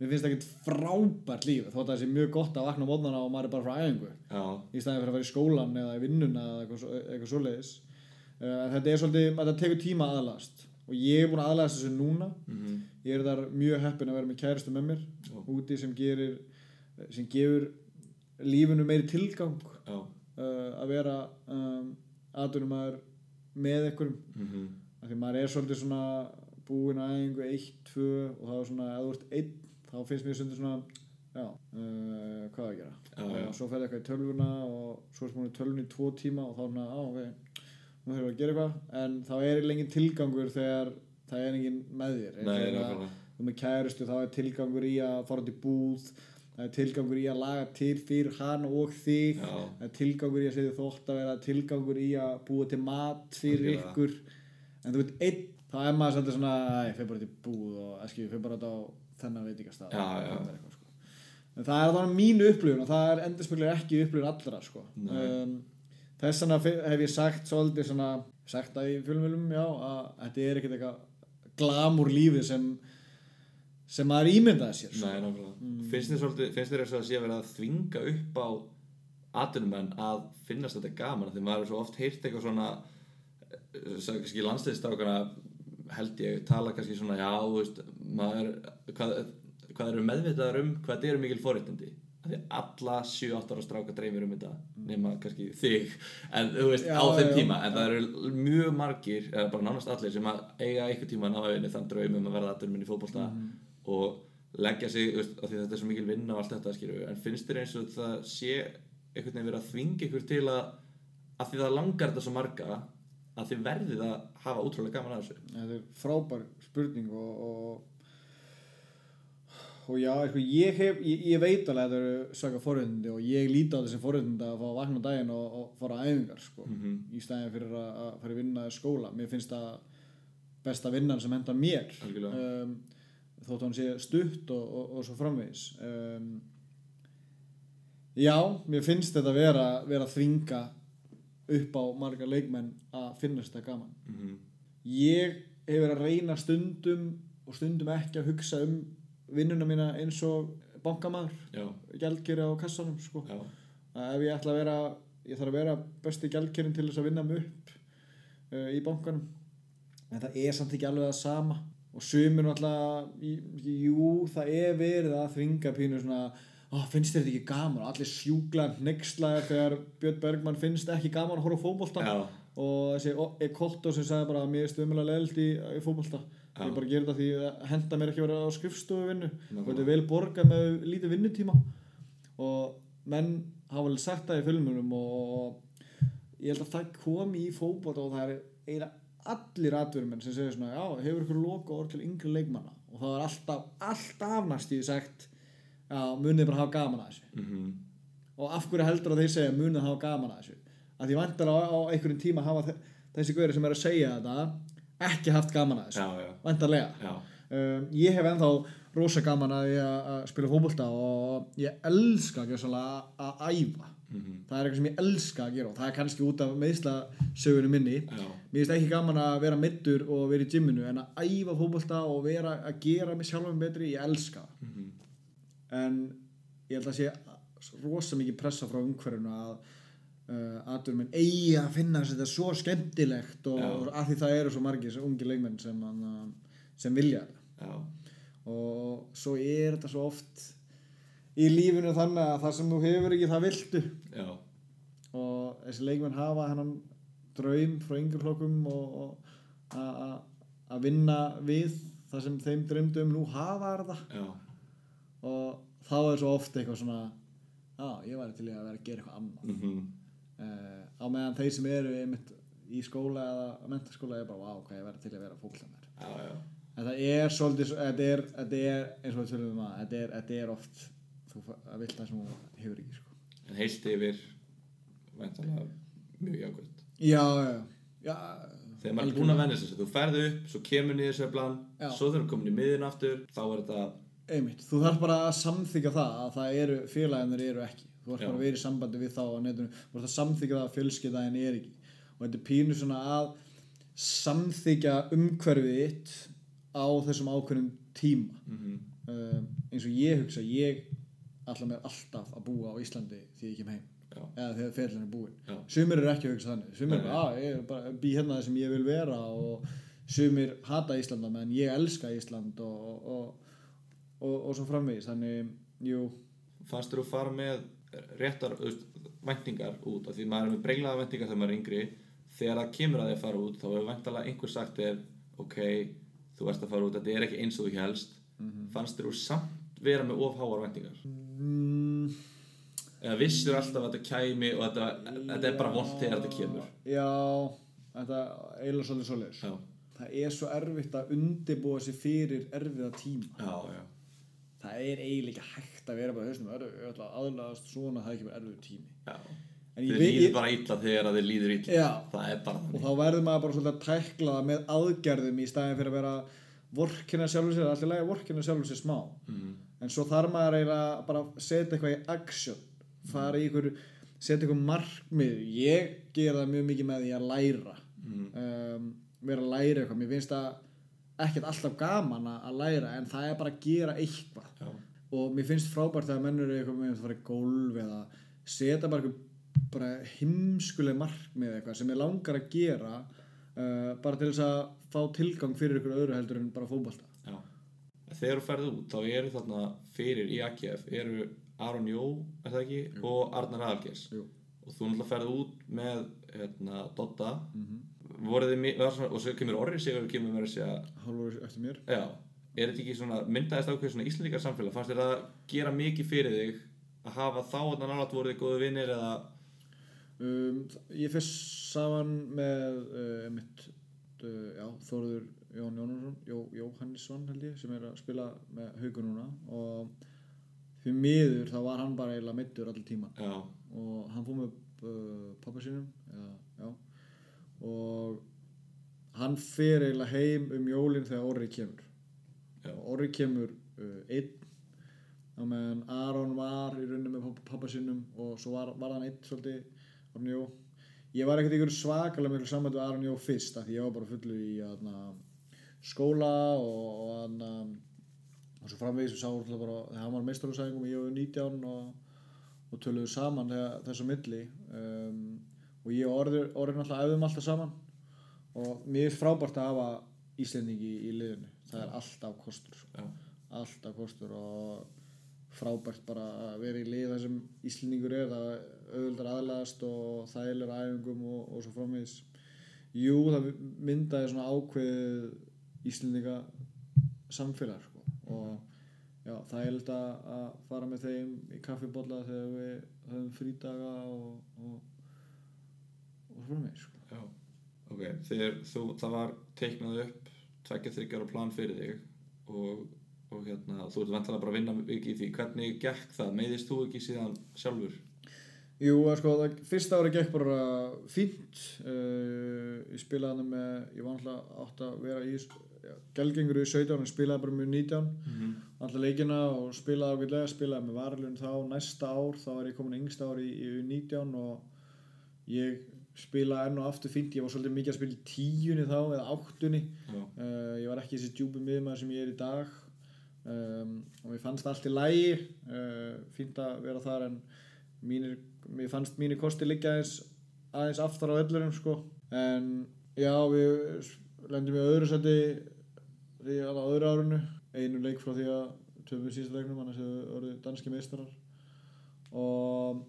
mér finnst það ekkert frábært líf þótt að það sé mjög gott að vakna á mótnana og maður er bara frá æfingu. Já, í staðin fyrir að vera í skólan eða í vinnuna eða eitthvað, eitthvað svoleiðis. Uh, þetta er svolítið, þetta tekur tíma að aðlast og ég er búin að aðlast þessu núna. Mhm, ég er þar mjög heppin að vera með kæristu með mér Já. úti sem gerir sem gefur lífinu meiri tilgang já, uh, að vera um, aðdunumæður með einhverjum. Mhm, af því maður er svolítið svona búinn að æfingu 1, 2 og það er svona ef þú ert einn þá finnst mér svolítið svona já, uh, hvað að gera? Og svo ferði eitthvað í tölvuna og svo er búin í tölvunni í tvo tíma og þá er svona, á ok nú þurfum við að gera eitthvað en þá er engin tilgangur þegar það er engin með þér Þegar þú með kærustu þá er tilgangur í að fara í búð það er tilgangur í að laga til fyrir hann og þig Já. það er tilgangur í að segja þótt að vera tilgangur í að búa til mat fyrir Algjörlega. ykkur en þú veit einn þá er maður svolítið svona ég fyrir bara í búð og eski, ég fyrir bara á þennan eitthvað, sko. en það er þannig mínu upplifun og það er endurspeglar ekki upplifun allra sko. Um, þess vegna hef ég sagt svolítið svona sagt það í fjölumölum já að þetta er ekkert eitthvað glamúr lífið sem sem maður ímyndaði sér sko. Nei, nákvæmlega. Finnst þér svolítið, finnst þér þess að sé að vera að þvinga upp á atvinnumenn að finnast þetta gaman því maður er svo oft heyrt eitthvað svona eh, kannski landsliðstrákana held ég tala kannski svona já, veist, maður hvað, hvað eru meðvitaðar um hvað þetta eru mikil forréttindi af því alla 7-8 ára stráka dreymir um þetta nema kannski þig. En þú veist, Já, á þeim já. tíma en það eru mjög margir, eða bara nánast allir sem að eiga einhver tíma að náða þann draum um að verða atvinnuminn í fótbolta og leggja sig, veist, því þetta er svo mikil vinna og allt þetta, skilju, en finnst þér eins og það sé einhvern veginn verið að þvinga ykkur til að, að því það langar þetta svo marga að þið verðið að hafa útrúlega gaman að þessu? Þetta er frábær spurning og, og og já, sko, ég, hef, ég, ég veit alveg að það eru svaka forréttindi og ég líti á þessi forréttindi að fá að vakna daginn og, og fara á æfingar sko, Mhm. í stæðin fyrir að, að fara að vinna skóla mér finnst það besta vinnan sem henda mér um, þótt hann sé stutt og, og, og svo framvegis um, já, mér finnst þetta vera, vera að þvinga upp á marga leikmenn að finnast þetta gaman mm -hmm. ég hef verið að reyna stundum og stundum ekki að hugsa um vinnuna mína eins og bankamaður, já, gjaldkeri á kassanum sko. ef ég ætla að vera ég þarf að vera besti gjaldkerin til þess að vinna mig upp uh, í bankanum en það er samt ekki alveg það sama og sumir í- jú, það er verið að þvinga pínu svona Ó, finnst þér þetta ekki gaman? Allir sjúkla nexlaðir þegar Björn Bergmann finnst ekki gaman að horfa já, og þessi Ekotto sem sagði bara að mér er stömmulega leðilt í, í fótbolta Já. Ég bara gerir þetta því að henda mér ekki að vera á skrifstofu vinnu og þetta er vel borgað með lítið vinnutíma. Og menn hafa vel sagt það í filmunum og ég held að það komi í fótbolta og það er eiginlega allir atverjumenn sem segir svona já, hefur ykkur loka orð til yngri leikmanna? Og það er alltaf, alltaf næstíð sagt já, munið bara hafa gaman að þessu. Mm og af hverju heldur að þeir segja munið hafa gaman að þessu? Að því vantar á, á einhverjum tíma hafa þe- þessi guðri sem er að segja þetta ekki haft gaman að þessu já, já, vantarlega já, um, ég hef ennþá rosa gaman að ég að spila fótbolta og ég elska að, að æfa. Mm það er eitthvað sem ég elska að gera og það er kannski út af meðslasögunum minni. Já, mér finnst ekki gaman að vera middur og vera í gymminu en að æfa fótbolta og vera að gera mig sjálfum betri, ég elska mm en ég held að sé rosa mikið pressa frá umhverfinu að uh, aðdurum minn eigi að finna þetta svo skemmtilegt og Já. að því það eru svo margir ungi leikmenn sem, hann, uh, sem vilja þetta. Já, og svo er þetta svo oft í lífinu þannig að það sem þú hefur ekki það viltu. Já, og þessi leikmenn hafa hennan draum frá yngur flokkum og, að vinna við það sem þeim dreymdu um. Nú hafa já, og þá er svo oft eitthvað svona að ég væri til að vera að gera eitthvað annað. Mhm, uh, á meðan þeir sem eru einmitt í skóla eða mentaskóla er bara, hvað ég verði til að vera en það er svolítið, svo- þetta er, þetta er eins og við tölum um að, þetta er, þetta er oft þú að vilt það sem þú hefur ekki sko. en heilt yfir væntanlega mjög jákvæmt já, já, já þegar maður er búinn að venja þessu, þú ferði upp svo kemur niður sveflan, svo þú komin í miðin aftur, þá er þetta einmitt, þú þarf bara að samþykja það að það eru félagarnir eru ekki þú Já. bara að vera í sambandi við þá á netinu. Þú þarf að samþykja það að fjölskyldaðin er ekki. Og þetta er pínu svona að samþykja umhverfið þitt á þessum ákveðnum tíma. Mhm, um, eins og ég hugsa ég ætla mér alltaf að búa á Íslandi því ég kem heim. Já, eða þegar ferlinn er búinn já, sumir eru ekki að hugsa þannig. Sumir eru að ég er bara bý hérna það sem ég vil vera. Og sumir hata Íslanda menn ég elska Ísland og, og, og, og svo framvegis. Þannig, jú, fannst að fara með réttar þú veist, væntingar út af því maður er með brenglaða væntingar þegar maður er yngri. Þegar það kemur að því að fara út þá hefur væntalega einhver sagt þér ok, þú ert að fara út, þetta er ekki eins og þú helst fannst þér úr samt vera með ofháar væntingar? Mm, eða vissir alltaf að þetta kæmi og þetta, þetta er bara vond þegar þetta kemur? Já þetta er eiginlega svolítið já, það er svo erfitt að undibúa sig fyrir erfiða tíma. Já, já, það er eiginlega ekki hægt að vera bara hausnum erfið, ég ætla að aðlagast svona það er ekki bara erfiðu tími já. En þið líður bara illa þegar að þið líður illa Já. það er bara og þannig þá verður maður bara svolítið að tækla það með aðgerðum í staðin fyrir að vera vorkina sjálfur sér, allir lægi vorkina sjálfur sér smá mm. en svo þarf maður eiginlega bara að setja eitthvað í action fara í ykkur, setja ykkur markmið ég gera það mjög mikið með því að læra Mm. um, vera að læra eitthvað, mér finnst það ekkert alltaf gaman að að læra en það er bara að gera eitthvað. Já, og mér finnst frábært þegar mennur eru eitthvað með að fara í gólf eða setja bara eitthvað bara heimskuleg markmið eitthvað sem ég langar að gera uh, bara til þess að fá tilgang fyrir ykkur öðru heldur en bara fótbolta. Já. þegar þú ferð út þá eru þarna fyrir í AKF eru Aron Jó, er það ekki? Og Arnar Jú. og þú náttúrulega ferð út með hérna, Dodda. Mm voruð þið, var svona, og svo kemur Orri Sigur kemur mér að segja, hálfur eftir mér. Já. Er þetta ekki svona, myndaðist ákveð svona íslendingar samfélag fannst þér það gera mikið fyrir þig að hafa þá að nálat voruð þið góðu vinnir eða, um, ég fyrst saman með uh, mitt uh, já, Þórður Jón Jónusson Jó, Jóhannesson held ég sem er að spila með haugur núna. Og fyrir miður þá var hann bara eiginlega mittur allir tíma já, og hann fór með uh, pappa sínum já, já. Og hann fer eiginlega heim um jólinn þegar Orri kemur. Já. og Orri kemur uh, einn á meðan Aron var í rauninni með pappa, sínum og svo var, var hann einn svolítið Aron Jó. Ég var ekkert ykkur svakalega miklu við Aron Jó fyrst af því ég var bara fullu í aðna, skóla og, og, aðna, og svo framvegis við sáum bara þegar hann var meistarúsæðingum og ég var 19 og, og töluðu saman þegar, þessu milli. Um, og ég Orri, Orri náttúrulega æfðum alltaf saman. Og mér er frábært að hafa Íslendingi í, í liðinu. Það er alltaf kostur. Já, alltaf kostur og frábært bara að vera í lið þar sem Íslendingur er það auðvöldar aðlæðast og þægilegur æfingum og, og svo framvegis. Jú það myndaði svona ákveð Íslendinga samfélag sko. og já, það er að, að fara með þeim í kaffibólla þegar við höfum frídaga og, og, og svo framvegis sko. já ok, þegar þú, það var teiknað upp tveggja þryggjar plan fyrir þig og, og hérna, þú ert vantilega bara að vinna mikið í því, hvernig gekk það, meiðist þú ekki síðan sjálfur? Jú, að sko, það fyrsta ári gekk bara fínt uh, ég spilaði hann með, ég var alltaf átt að vera í já, gelgengur í 17 en spilaði bara með 19 Mm -hmm. alltaf leikina og spilaði ágætlega spilaði með varlun þá næsta ár þá var ég komin yngsta ár í, í 19 og ég spilaði enn og aftur fínt. Ég var svolítið mikið að spila í tíunni þá eða áttunni. Uh, ég var ekki þessi djúpi miðmaður sem ég er í dag. Um, og mér fannst allt í lægi uh, fínt að vera þar en mínir, mér fannst mínir kosti liggja aðeins, aðeins aftar á öllurum sko. en já við lendum í öðru seti að á öðru árunu einu leik frá því að töfum við síðasta leiknum annars hefur orðið danski meistarar. Og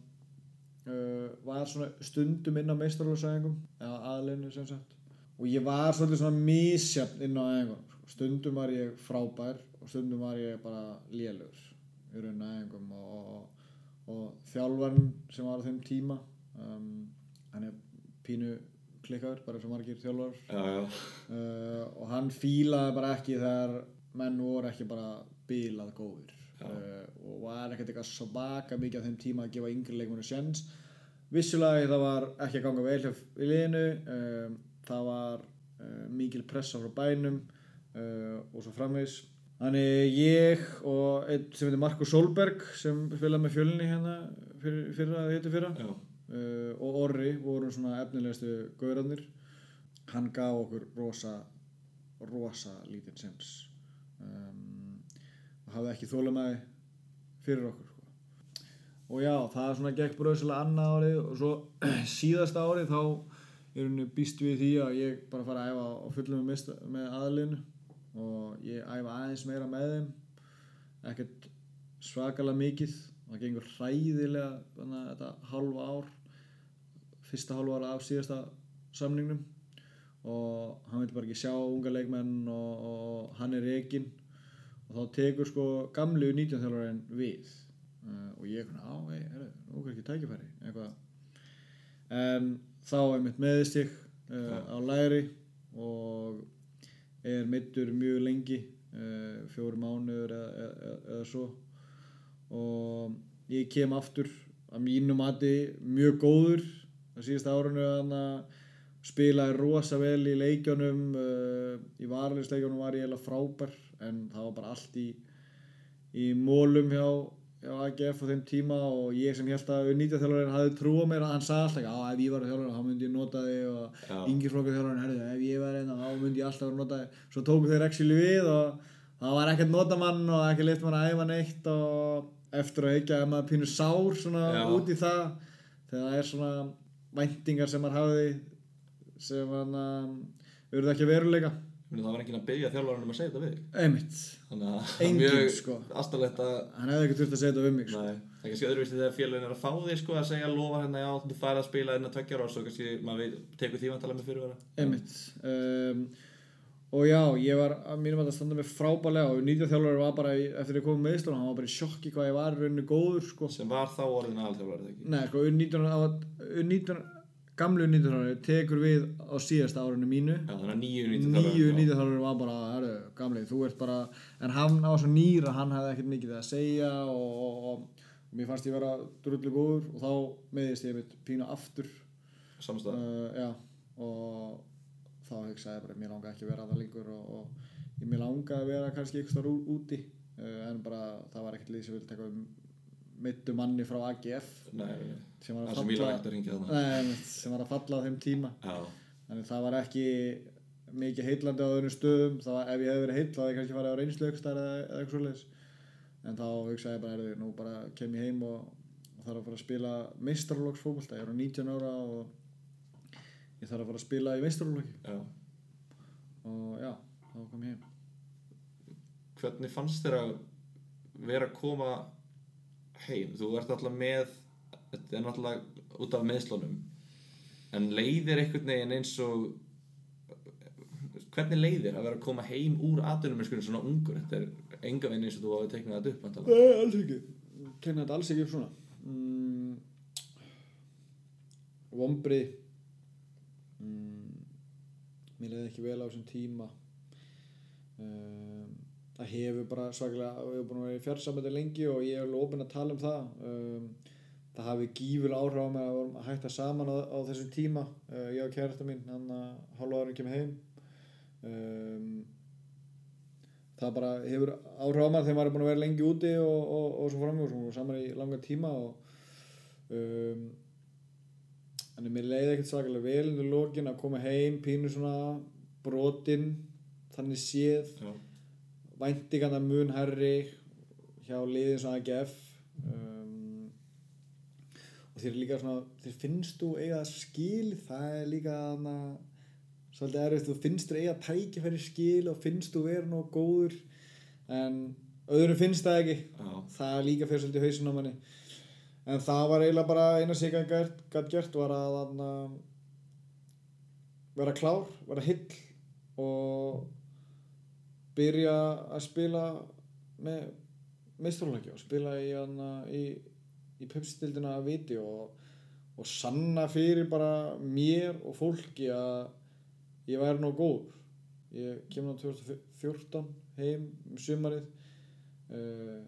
uh, var svona stundum inn á meistarlósæðingum eða aðleinu sem sagt. Og ég var svolítið svona misjafn inn á æfingum stundum var ég frábær og stundum var ég bara lélugur í raun æfingum og, og, og þjálfarn sem var á þeim tíma um, hann er pínu klikkaður, bara eins og margir þjálfar já, já, uh, og hann fílaði bara ekki þegar menn voru ekki bara bílað góðir. Já. Uh, og var ekkert eitthvað svaka mikið á þeim tíma að gefa yngri leikmennu sjens vissulega það var ekki að ganga vel í liðinu um, það var uh, mikil pressa frá bænum uh, og svo framvegis. Þannig ég og einn sem heitir Markus Solberg sem spilaði með fjölinni hérna fyrir, fyrra já, uh, og Orri voru svona efnilegustu gaurarnir. Hann gaf okkur rosa rosa lítinn sens um, hafði ekki þólamæði fyrir okkur sko. og já, það er svona gekk bröðslega annað árið og svo síðasta árið þá er henni býst við því að ég bara fara að æfa á fullum með, með aðlinu og ég æfa aðeins meira með þeim. Ekkert svakalega mikið það gengur hræðilega þannig þetta halva ár fyrsta halva ára af síðasta samningnum. Og hann vil bara ekki sjá unga leikmenn og, og hann er rekin og þá tekur sko gamlu 19 þjálfarinn við. Uh, og ég er á, hei, herru, nú er ekki tækifæri eitthvað. En þá er mitt meðist ég uh, á læri og er mittur mjög lengi uh, fjóri mánuður eða, eða, eða svo. Og ég kem aftur að mínu mati mjög góður á síðasta árinu þannig að spilaði rosa vel í leikjónum uh, í varleisleikjónum var ég eiginlega frábær en það var bara allt í í mólum hjá, hjá AGF á þeim tíma og ég sem held að nýtja þjálfarinn hafði trú á mér að hann sagði alltaf að ef ég var þjálfarinn þá myndi ég nota þig og Já. yngir flokkur þjálfarinn herði ef ég var einna þá myndi ég alltaf vera nota þig svo tóku þeir actually við og það var ekkert notamann og ekki leitt mann að æfa neitt og eftir að ekki að maður pínu sár svona Já. út í það þegar það er svona væntingar sem maður hafði sem hann auðvitað ekki veruleika Meni, það var enginn að byggja þjálfarinn um að segja þetta við einmitt, að Enginn, mjög sko. astanlegt að hann hefði ekki þurft að segja þetta við mig sko. Nei, það er kannski öðruvísi þegar félagin er að fá þig sko að segja lofa hérna já, þú færð að spila innan tveggjar og svo kannski maður tekur því vantalega með fyrirvara einmitt um, og já, ég var að mínum að það standa mig frábælega og nýtja þjálfur var bara eftir ég kom með meðslun hann var bara í sjokki hvað ég var rauninu góður sko. sem var þá orðin aðalþjálfari þegar ekki Nei, U19 á- U19 gamlu U19 tekur við á síðasta árinu mínu. Já, þannig að nýju nýju nýttu nýju þjálfur var bara, herru, gamli, þú ert bara en hann á svo nýr að hann hefði ekkert mikið að segja og, og, og, og mér fannst ég vera drullu góður og þá meðist ég mitt pínu aftur. Samstæða uh, og þá hugsaði ég bara, mér langa ekki að vera það lengur og, og ég mér langa að vera kannski þar úti. Uh, en bara það var ekkert vildi taka um mittu manni frá AGF Nei, sem var að falla sem var að falla á þeim tíma. Já, þannig það var ekki mikið heitlandi á öðrum stöðum. Það var, ef ég hefði verið heill þá hefði ég kannski farið á reynsluökstar eða, eitthvað svoleiðis. En þá hugsaði ég bara, heyrðu, nú bara kem ég heim og, og þarf að fara að spila meistarlóksfókbalta, ég er á 19 ára og ég þarf að fara að spila í meistarlóki já. Og já, þá kom ég heim. Hvernig fannst þér að vera að koma heim? Þú ert alltaf með þetta er náttúrulega út af meðslunum en leiðir einhvern veginn eins og hvernig leiðir að vera að koma heim úr atvinnumennskunni svona ungur? Þetta er enga veginn eins og þú hafði teiknað þetta upp væntanlega. Nei, alls ekki. Kenna þetta alls ekki upp svona. Mm, Vombri mm, Mér leiði ekki vel á þessum tíma. Um, Það hefur bara svaklega við hefur búin að vera í fjársamöndi lengi og ég er alveg opinn að tala um það. Um, Það hafi gífur áhrif á mig að að hætta saman á, á þessum tíma uh, ég og kærasta mín, hann að hálfa árin kemur heim. Um, það bara hefur áhrif á maður þegar maður er búin að vera lengi úti og, og, og svo fram og saman í langa tíma og um, þannig mér leiði ekkert svakalega vel undir lokin að koma heim pínu svona brotin þannig séð. Já, væntingarna mun herri hjá liðin svona AGF um, og er líka svona þér finnst þú eiga skil það er líka þarna svolítið erfitt, þú finnst þér eiga tækifæri skil og finnst þú vera nóg góður en öðrum finnst það ekki. Já, það líka fyrir svolítið hausin á manni. En það var eiginlega bara eina sig að gætt gert var að þarna, vera klár, vera hill og byrja að spila með meisturleiki og spila í, í, í pepsitildina að viti og, og sanna fyrir bara mér og fólki að ég væri nóg góður ég kemur á 2014 heim um sumarið. Uh,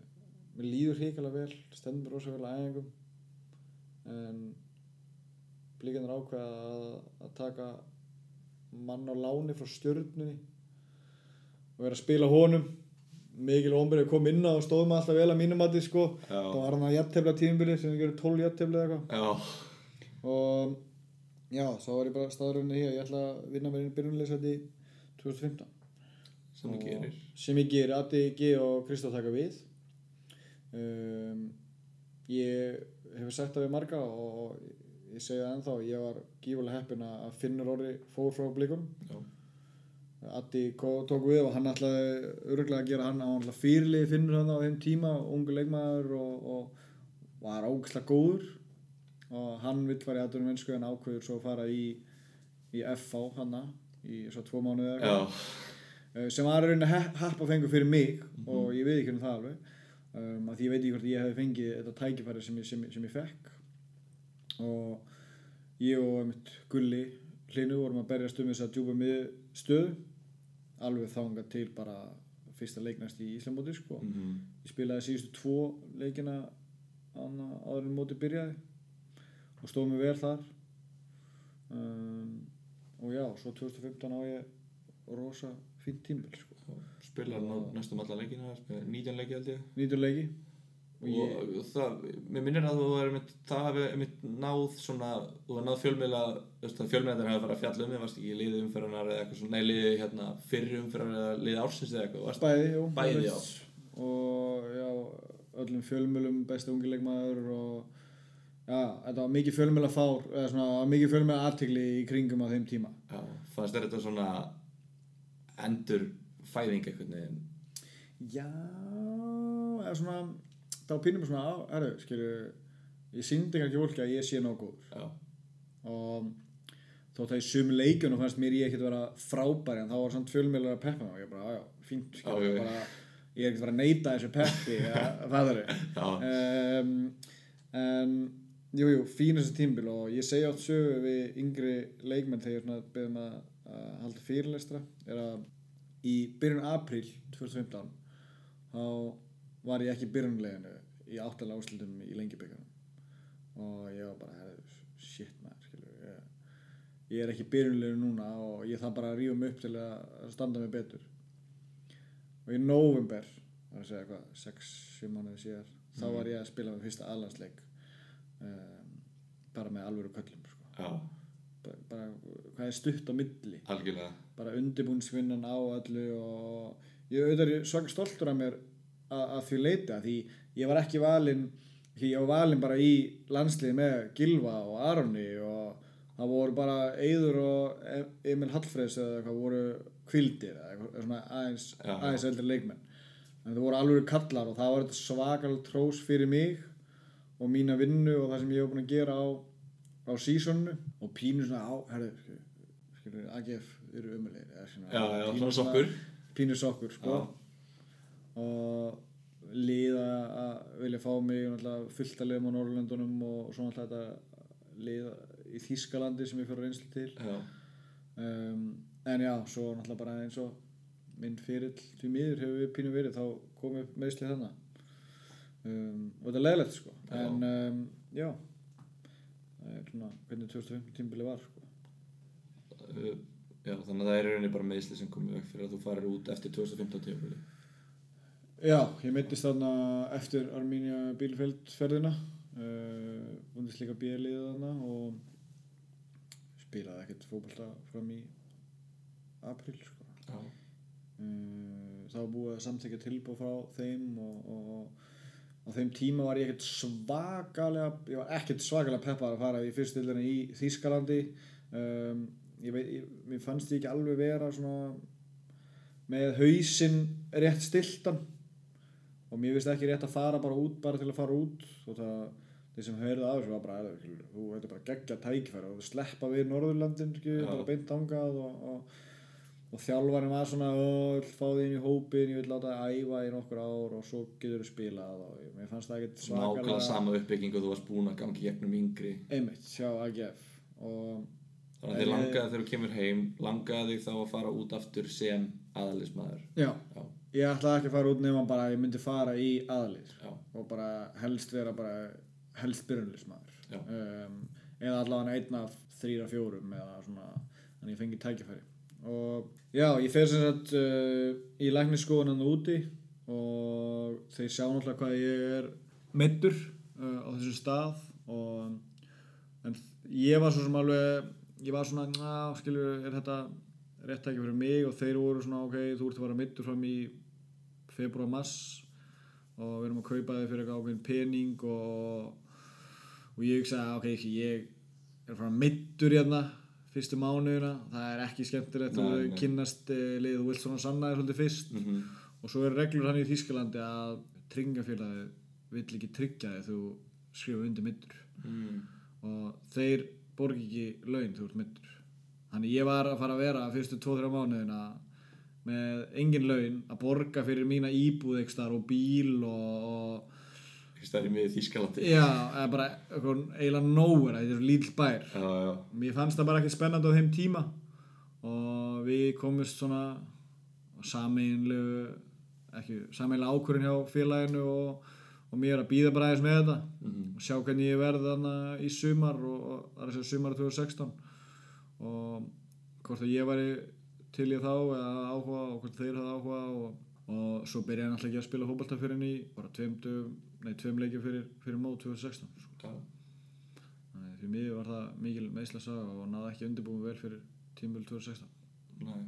mér líður hrikalega vel stendur rosa vel að æfingum. En blíkandur ákveða að, að taka mann á láni frá stjörnunni og vera að spila honum. Mikil ómberið kom inn á og stóðum alltaf vel að mínum mati sko. Já. það var hann að jættefla tímubili sem við gerum 12 jættefli eða eitthvað. Og já, þá var ég bara staðröðinu hér. Ég ætla að vinna mér inn byrjunleysæti 2015 sem Og- gerir. sem ég ger, Addi G og Kristóf taka við. Um, ég hefur sagt það við marga og ég segi það ennþá ég var gífulega heppin að Finnur Orri fór frá blikum. Já, Addi tók við og hann ætlaði örgulega að gera hann á hann fyrirlið Finnur hann á þeim tíma, ungu leikmaður og, og var ógislega góður. Og hann vill fara í aðdunum mennsku en ákveður svo að fara í, í FH hanna í svo tvo mánuði eða eitthvað. Eh, sem var rauninni he- happafengur fyrir mig og ég veit ekki um það alveg. Um, því ég veit ekki hvort ég hefði fengið þetta tækifæri sem ég, sem, sem ég fekk. Og ég og mitt gulli hlinu vorum að berjast um þess að djúpa mið stöðu alveg þanga til bara fyrsta leiknast í Íslamóti sko. mhm, ég spilaði síðustu tvo leikina áður en móti byrjaði og stóð mig vel þar um, og já, svo 2015 á ég rosa fínt tímbil sko. nú næstum alla leikina spilar 19 leiki held ég 19 leiki ég, og það, mér minnir að þú er mitt, það hafi mitt náð svona þú hefði náð fjölmiðla fjölmiðlar hafa farið að fjalla um þig, varst ekki í liði umferðanar eða eitthvað svona, nei liði hérna fyrri umferðanar eða liði ársins eða eitthvað varst, bæði, jú, Bæði, já. og já, öllum fjölmjölum besti ungilegmaður og já, þetta var mikið fjölmjöla fár eða svona mikið fjölmjöla artikli í kringum á þeim tíma. Já, fannst þetta svona endur fæðing veginn? Já, eða svona það var pínum svona á, erðu, skilju ég síndi ekki fólki að ég sé já, og þótt að í sum leikjunum fannst mér ég ekkert vera frábæri en þá var samt fjölmjölar að peppa og ég bara, já, já, fínt Já, skilju, já, bara, ég er ekkert að fara að neyta þessu peppi það er já, um, en jú, jú, fínast tímbil og ég segja átt sögu við yngri leikmenn þegar ég beðum að, að halda fyrirlestra er að í byrjun apríl 2015 þá var ég ekki byrjunleginu í áttalega úrslutum í lengjabyggarnum og ég var bara, shit maður ég, ég er ekki byrjunleginu núna og ég þarf bara að rífa mig upp til að standa mig betur. Og í november það er að segja hvað, 6-7 mánuði síðar þá var ég að spila með fyrsta aðlandsleik um, bara með alvöru köllum sko. bara, bara hvað er stutt á milli. Algjörlega. Bara undirbúnsvinnan á öllu og ég auðvitað er svaka stoltur af mér að, því leita því ég var ekki valinn því ég var valinn bara í landsliði með Gilva og Aroni og það voru bara Eyður og E- Emil Hallfreðs eða eitthvað voru kvildir eða eitthvað svona aðeins, aðeins eldri leikmenn. En það voru alveg kallar og það var svakal trós fyrir mig og mína vinnu og það sem ég hef búin að gera á, á sísonu og pínu svona á, herðu, skilur, AGF eru já, pínu sokkur. pínu sokkur, sko. Og liða að vilja fá mig fullt að liðum á Norrlöndunum og svo náttúrulega þetta liða í Þýskalandi sem ég fyrir reynslu til. Já, um, en já, svo náttúrulega bara eins og minn fyrill því miður hefur við pínu verið þá komið upp meðslið þannig um, og þetta er leðilegt sko. Já. en um, já svona hvernig 2015 tímbili var sko. uh, já, þannig að það er rauninni bara meðsli sem komið vekk fyrir að þú farir út eftir 2015 tímaféli já, ég meittist þarna eftir Armínia Bílfeld ferðina uh, vundist líka bíliða þarna og spilaði ekkert fótbolta fram í apríl sko. Það var búið að samþykja tilbúð frá þeim og, og á þeim tíma var ég ekkert svakalega ég var ekkert svakalega peppar að fara í fyrstildina í Þýskalandi. Um, ég veit, ég, mér fannst ég ekki alveg vera svona með hausinn rétt stiltan og mér finnst ekki rétt að fara bara út bara til að fara út. Og það þeir sem af þessu var bara "Erðu, skilur, þú veit bara geggja tækifæri og sleppa við Norðurlandin Já. bara beint angað og, og, og þjálfarinn var svona "Ó, ég vil fá þig inn í hópin, ég vil láta þig æfa í nokkur ár og svo getur þú spilað og ég- mér fannst það ekkert nákvæmlega sama uppbygging og þú varst búin að gangi gegnum yngri. Einmitt hjá AGF og þannig að þið langaði þegar þú kemur heim langaði þig þá að fara út aftur sem aðalismæður já, já, ég ætlaði ekki að fara út nema bara að ég myndi fara í aðlið já, og bara helst vera bara helst byrjunlismæður um, eða allavega einn af þrýra fjórum eða svona þannig ég fengi tækifæri. Og já, ég fer sem sagt uh, í læknisskoðun hann úti og þeir sjá náttúrulega hvað ég er meiddur uh, á þessu stað. Og en ég var svo sem alveg ég var svona, ná, skilur, er þetta rétt ekki fyrir mig? Og þeir voru svona ok, þú ert að vera meiddur fram í februar, mars og við erum að kaupa þig fyrir eitthvað ákveðin pening og, og ég sagði ok, ekki, ég er fara meiddur hérna fyrstu mánuðina, það er ekki skemmtilegt Nei, að nei. kynnast uh, liðið og sanna þér svolítið fyrst. Mhm, og svo eru reglur hann í Þýskalandi að tryggingafélagið vill ekki tryggja þig þú skrifa undir middur mm, og þeir borgi ekki laun þú ert middur þannig ég var að fara að vera fyrstu 2-3 mánuðina með engin laun að borga fyrir mína íbúð og bíl og, ekki stærri miðið Þýskalandi. Já, eða bara eiginlega nógur þetta er lítill bær. Já, já, mér fannst það bara ekki spennandi á þeim tíma og við komumst svona sameinlegu ekki sameinlega ákvörðin hjá félaginu og, og mér að býða bara aðeins með þetta. Mhm, og sjá hvernig ég verði þarna í sumar og, það er að segja sumar 2016 og hvort að ég væri til ég þá eða áhuga og hvort þeir hafði áhuga og, og svo byrjaði ég náttúrulega ekki að spila fótbolta fyrir henni bara tveim, leikjum fyrir, fyrir mót 2016 sko. Þannig fyrir mig var það mikil meðslasaga og náði ekki undirbúið vel fyrir tímul 2016. nei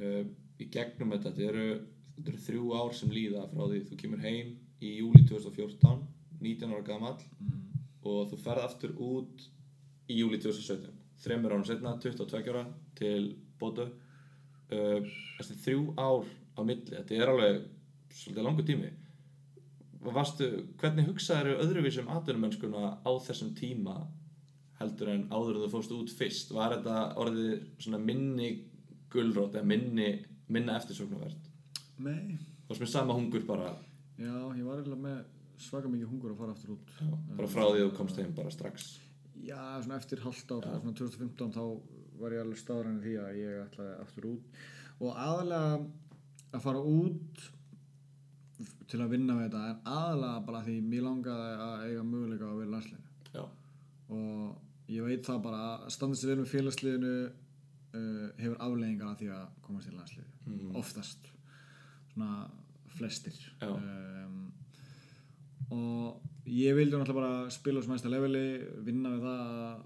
uh, í gegnum þetta þetta eru, þetta eru þrjú ár sem líða frá því þú kemur heim í júli 2014 19 ára gamall og þú ferð aftur út í júli 2017 þreymur árum setna, 22 ára til Bótu uh, þrjú ár á milli. Þetta er alveg svolítið langur tími. Varstu, hvernig hugsaður öðruvísum atvinnumennskuna á þessum tíma heldur en áður en þú fórst út fyrst? Var þetta orðið minni gulrót eða minni, minna eftirsóknarvert? Nei. þú varst með sama hungur bara, Já, ég var eiginlega með svaka mikið hungur að fara aftur út. já, bara frá því að þú komst heim bara strax. Já, svona eftir halvt ár, svona 2015 þá var ég alveg stáðræðin því að ég ætlaði aftur út. Og aðalega að fara út til að vinna við þetta en aðalega bara því mér langaði að eiga möguleika að vera landsliðinu. já, og ég veit það bara að standa sér vel með félagsliðinu uh, hefur afleggingar að því að komast í landsliði Mhm. oftast svona flestir um, og ég vildi náttúrulega bara spila á sem hægsta leveli vinna við það að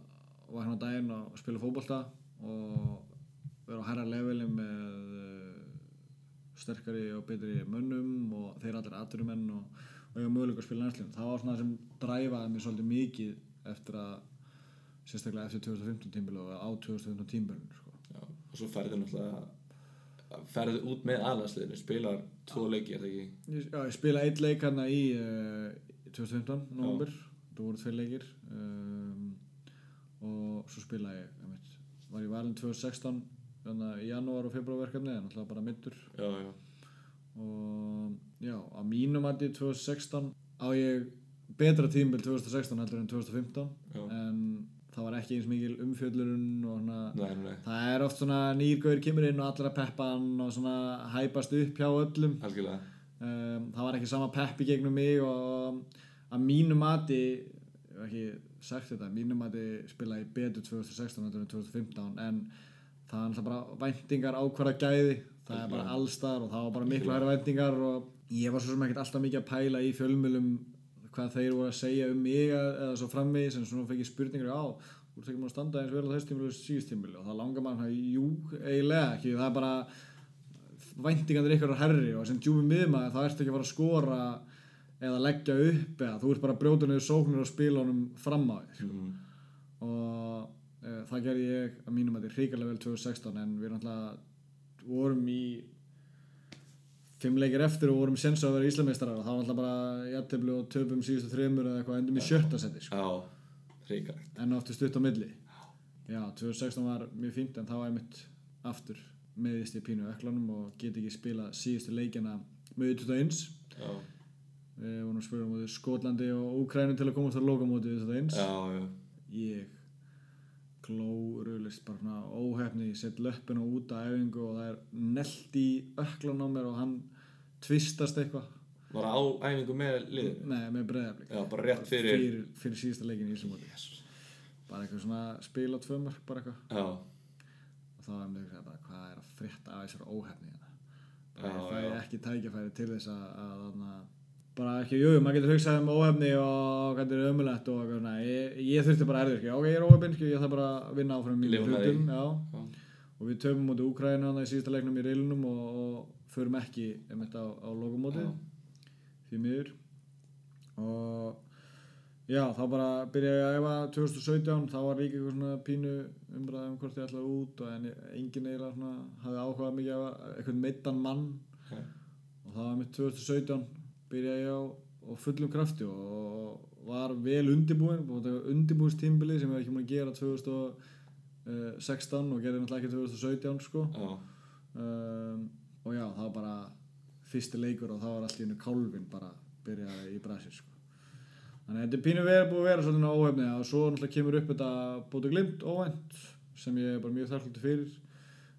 vakna á daginn og spila fótbolta og vera á hærra leveli með uh, sterkari og betri mönnum og þeir allir atvinnumenn og, og eiga möguleika að spila næstlinn það var svona sem dræfaði mig svolítið mikið eftir að sérstaklega eftir 2015 tímbil og á 2015 tímbilin sko. og svo ferðu náttúrulega ferðu út með aðlandsliðinu spilar tvo leiki, er það ekki? ég, já, ég spila eitt leik hérna í uh, 2015, november það voru tveir leikir um, og svo spila ég var ég valinn 2016 þannig að í janúar og februar verkefni en alltaf bara middur já, já, og já, á mínum að 2016 á ég betra tímbil 2016 heldur en 2015 Já. en það var ekki eins mikil umfjöllurinn og svona nei, nei, það er oft svona nýrgauður kemur inn og allir að peppa hann og svona hæpast upp hjá öllum. Um, það var ekki sama peppi gegnum mig og að mínu mati ekki sagt þetta, að mínu mati spila ég betur 2016 heldur en 2015 en það er alltaf bara væntingar ákvarða gæði það er bara allstar og það var bara miklu hæra væntingar og ég var svo sem ekkert alltaf mikið að pæla í fjölmjölum hvað þeir voru að segja um mig eða svo framvegis en svona fekk ég spurningar á þú ert ekki múin að standa eins vel á þess tímil og síðust tímil og það langar mann að jú, eiginlega ekki það er bara væntingarnir ykkur er herri og sem djúmi miðmaður þá ertu ekki að fara að skora eða leggja upp eða þú ert bara brjóta niður sóknir og spila honum fram á þér. Mm. og e, það gerði ég að mínum að þetta er hrikalega vel 2016 en við náttúrulega vorum í fimm leikir eftir og vorum sens að vera íslameistarar og það var alltaf bara jættefli og töpum síðustu þreymur eða eitthvað endum í sjötta seti sko. En áttu stutt á milli. Já, 2016 var mjög fínt en þá var ég mitt aftur meðist í pínu öklanum og get ekki spila síðustu leikina með 21 Já, við vorum að spila mútið Skotlandi og Úkrænu til að komast að lokamótið 21 já, já. Ég glórulist bara svona óhefni ég set löppina út á æfingu og það er nelt í öklan á mér og hann tvistast eitthvað. Var á æfingu með liðinu? nei, með breyðaflik Já, bara rétt fyrir fyrir, fyrir síðasta leikin í Íslamóti bara eitthvað svona spila tvö mörg bara eitthvað. Og þá er mér hugsað bara hvað er að frétta af þessar óhefni hérna? Ég fæ já. ekki tækifæri til þess að, að, að bara ekki, jú, maður getur hugsað um óhefni og hvernig er ömulegt og eitthvað svona. Ég, ég þurfti bara erður, ok, ég er óhefn ég þarf bara að vinna áfram því. hlutum og við töfum mútið Úkræna í síðasta leiknum í reilunum og, og förum ekki einmitt á, á lokumótið Já. því miður. Og já, þá bara byrjaði ég að æfa 2017, þá var líka eitthvað svona pínu umræðum hvort ég ætlaði út og en enginn eiginlega svona hafði áhugað mikið eitthvað meittan mann. Já. og það var mitt 2017 byrjaði ég á, á fullum krafti og var vel undirbúin undirbúins tímbili sem ég hef ekki múin að gera 2016 og gerði náttúrulega ekki 2017 sko. Já, um, og já, það var bara fyrsti leikur og það var allt í hennu kálfin bara byrjaði í Brasil sko. þannig að þetta er pínu verið búið að vera svolítið óhefni og svo náttúrulega kemur upp þetta bóti glimt óvænt sem ég er bara mjög þarflutið fyrir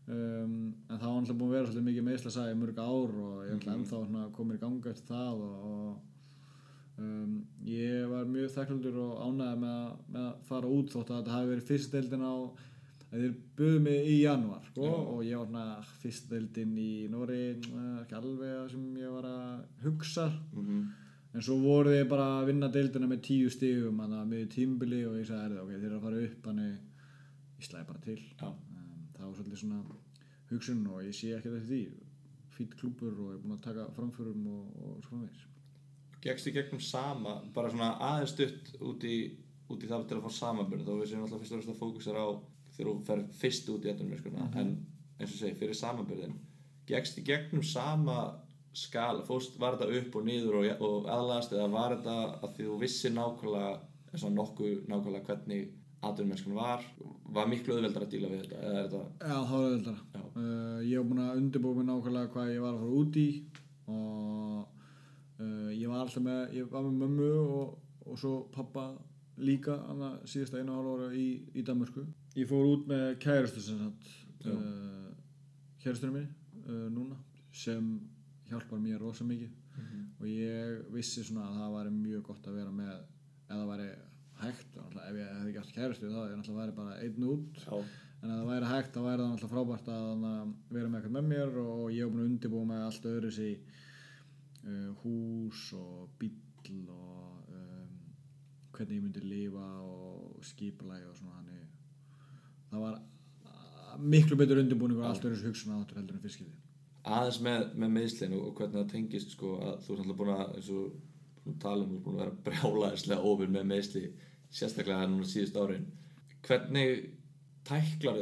um, en það var náttúrulega búið að vera svolítið mikið meðsla sagði mörg ár og ég er náttúrulega ennþá svona komin í ganga eftir það og, og um, ég var mjög þakklátur og ánægði með, með að fara út þótt að þetta hafi verið fyrst deildin á þeir buðu mig í janúar sko, og ég var svona fyrst deildin í Nóri ekki alveg sem ég var að hugsa. Mhm, en svo voru þeir bara að vinna deildina með tíu það með tímbili og ég sagði "Heyrðu, ok, þeir eru að fara upp þannig ég slæði bara til. Já, það var svolítið svona hugsun og ég sé ekki þetta því. Fýtt klúpur og er búin að taka framförum og, og svo framvegis. Gekkst í gegnum sama, bara svona aðeins stutt út í, út í það til að fá samanbyrð þá við séum alltaf fyrst og fremst að fókusera á þegar þú fer fyrst út í ettunum en eins og segi, fyrir samanbyrðin gekkst í gegnum sama skala, fórst, var þetta upp og niður og, og aðlast eða var þetta að því þú vissi nákvæmlega eins og nokkuð nákvæmlega hvernig atvinnumennskun var var miklu auðveldar að díla við þetta eða er þetta, Já, það var. Já. Uh, ég var búinn að undirbúa mig nákvæmlega hvað ég var að fara út í og uh, ég var alltaf með, ég var með mömmu og, og svo pappa líka annað síðasta einu ára í, í Danmörku. Ég fór út með kærustu sem sagt, uh, kærustunum minni uh, núna sem hjálpar mér rosa mikið og ég vissi svona að það væri mjög gott að vera með eða það væri hægt, náttúrulega, ef ég hefði ekki haft kærustu þá ég náttúrulega væri bara einn út. Já, en ef það væri hægt þá væri það náttúrulega frábært að vera með eitthvað með mér og ég hef búin að undirbúa með allt öðru sí uh, hús og bíll og um, hvernig ég myndi lifa og skipulægi og svona þannig. Það var miklu betur undirbúningur og allt öðru sí hugsun áttur heldur en fyrstskipti aðeins með, með meðslinn og, hvernig það tengist sko, að þú er alltaf búin að að tala um, er að vera brjálaðislega ofur með meðsli sérstaklega núna síðust árin. Hvernig tæklar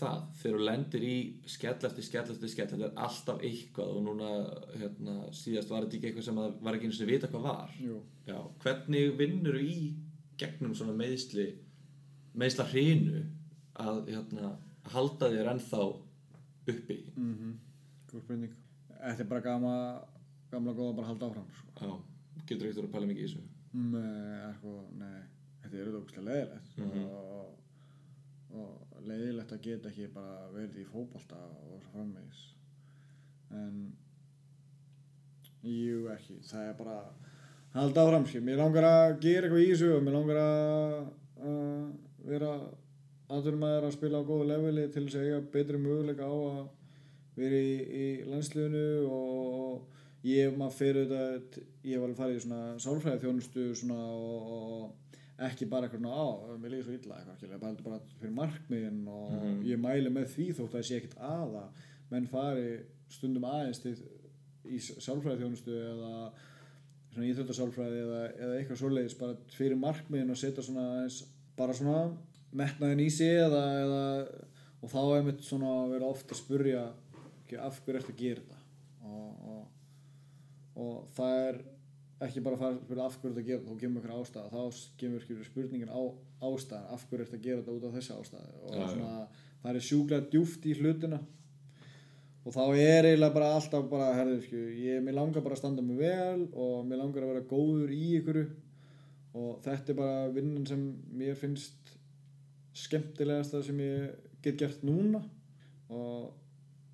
það þegar þú lendir í skell eftir skell eftir skell? Þetta er alltaf eitthvað og núna hérna, síðast var þetta ekki eitthvað sem var ekki eins og vita hvað var. Já, hvernig vinnur þú í gegnum svona meðsli meðsla hrinu að hérna, halda þér ennþá uppi? Mm -hmm. Góð spurning. Þetta er bara gamla, gamla góða bara að halda áfram sko. Já, getur ekkert verið að pæla mikið í þessu? Nei, sko, nei Þetta er auðvitað ógustlega leiðilegt Mhm. og, og leiðilegt að geta ekki bara verið í fótbolta og svo framvegis en jú ekki það er bara að halda áfram skil. mér langar að gera eitthvað í þessu og mér langar að, að vera aðverjumæður að spila á góðu leveli til þess að eiga betri möguleika á að vera í, í landsliðinu og ég maður fyrir þetta ég hef alveg farið í svona sálfræði þjónustu svona og, og ekki bara eitthvað á, mér líður svo illa eitthvað bara, bara fyrir markmiðin og Mhm. ég mæli með því þótt að það sé ekkert aða menn fari stundum aðeins til í sálfræði þjónustu eða svona íþjóttasálfræði eða, eða eitthvað svoleiðis bara fyrir markmiðin og setja svona aðeins bara svona metnaðin í sig eða, eða og þá er mitt svona að vera ofta að spurja af hverju ertu að gera þetta og, og, og það er ekki bara fara að spyrja af hverju þetta gera þá kemur ykkur ástæða, þá kemur ykkur spurningin á ástæðan, af hverju þetta gera þetta út af þessi ástæði og já. svona, það er sjúklega djúft í hlutina. Og þá er eiginlega bara alltaf bara, herðu, skju, ég, mér langar bara að standa mig vel og mér langar að vera góður í ykkur og þetta er bara vinnan sem mér finnst skemmtilegast það sem ég get gert núna. Og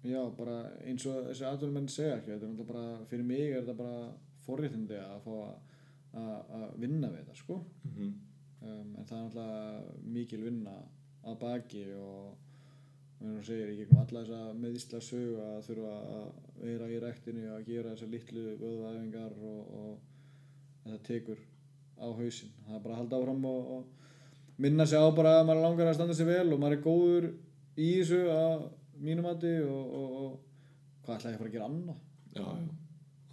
já, bara eins og þessi aðtunum menn segja ekki, þetta er bara, fyrir mig er þetta bara forréttindi að fá að- að að vinna við þetta, sko Mhm. um, en það er náttúrulega mikil vinna að baki og og segir, ég gegnum alla þessa meðísla sögu að þurfa að vera í ræktinu að gera þessar litlu vöðvæðingar og, og þetta tekur á hausinn það er bara að halda áfram og, og minna sig á bara að maður langar að standa sig vel og maður er góður í þessu að mínum mati og, og, og hvað ætla ég að fara að gera annað Já, já.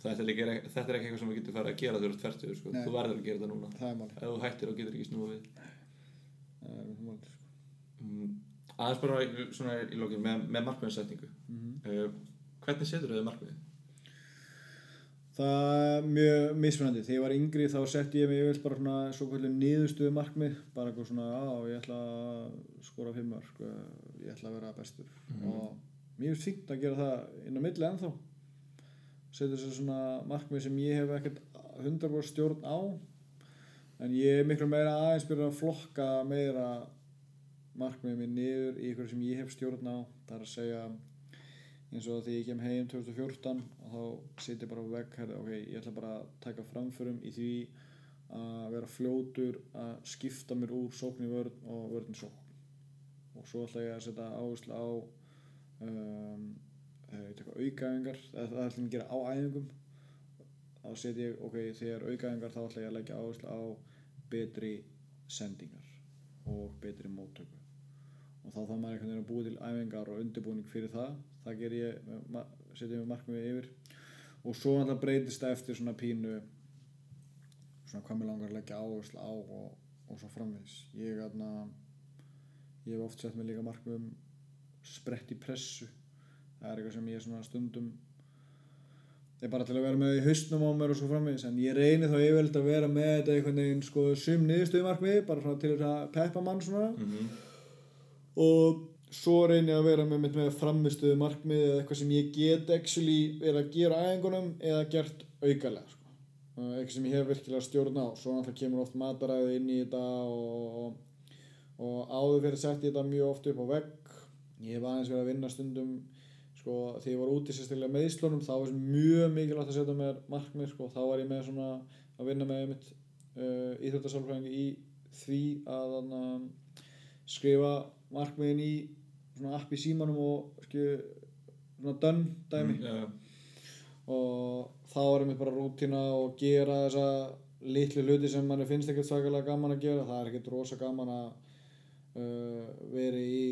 Þetta er, líka, þetta er ekki eitthvað sem við getum farið að gera þegar þú ert færtur, sko. Þú verður að gera þetta núna. Ef þú hættir og getur ekki snúa við. Mm, aðeins bara svona í lókin með, með markmiðinsetningu. Mhm. uh, hvernig setur þau markmiðin? Það er mjög mismunandi. Þegar ég var yngri þá setti ég mig bara svona svo kvöldum niðurstöðu markmið. Bara eitthvað svona, já, ég ætla að skora fimm mörg, ég ætla að vera bestur. Og mér finnst fínt að gera það inn á milli ennþá. Setja sér svona markmið sem ég hef ekkert 100% stjórn á. En ég er miklu meira aðeins byrja að flokka meira markmið mér niður í ykkur sem ég hef stjórn á. Það er að segja eins og því ég kem heim 2014 og þá setja bara á vegg herri, ok, ég ætla bara að taka framförum í því að vera fljótur að skipta mér úr sókn í vörn og vörn í sókn og svo ætla ég að setja áherslu á um, eða það ætla ég að gera á æfingum þá setja ég, ok, þegar aukaæfingar þá ætla ég að leggja áherslu á betri sendingar og betri móttöku. Og þá þá maður einhvern veginn að búa til æfingar og undirbúning fyrir það. Það ger ég, setja ég markmiði yfir. Og svo náttúrulega breytist það eftir svona pínu svona hvað mér langar að leggja áherslu á og, og svo framvegis. Ég, atna, ég hef oft sett mér líka markmiðum sprett í pressu það er eitthvað sem ég svona stundum er bara til að vera með í haustnum á mér og svo framvegis. En ég reyni þá yfirleitt að vera með þetta einhvern veginn sko sum niðurstöðu markmiði bara svona til að peppa mann svona. Mm og svo reyni ég að vera með, með, með framistuðu markmið eða eitthvað sem ég get actually verið að gera á æfingunum eða gert aukalega sko. Eitthvað sem ég hef virkilega stjórn á. Svo náttúrulega kemur oft mataræði inn í þetta og, og, og áður fyrir sett ég þetta mjög oft upp á vegg. Ég hef aðeins verið að vinna stundum sko, þegar ég var úti sérstaklega með Íslunum þá var mjög mikilvægt að setja mér markmið sko, þá var ég með svona að vinna með mitt uh, íþjóttasálfræðing í því að um, skrifa markmiðin í svona app í símanum og skilju svona done dæmi. Já, og þá er mér bara rútína og gera þessa litlu hluti sem manni finnst ekkert svakalega gaman að gera. Það er ekkert rosa gaman að uh, veri í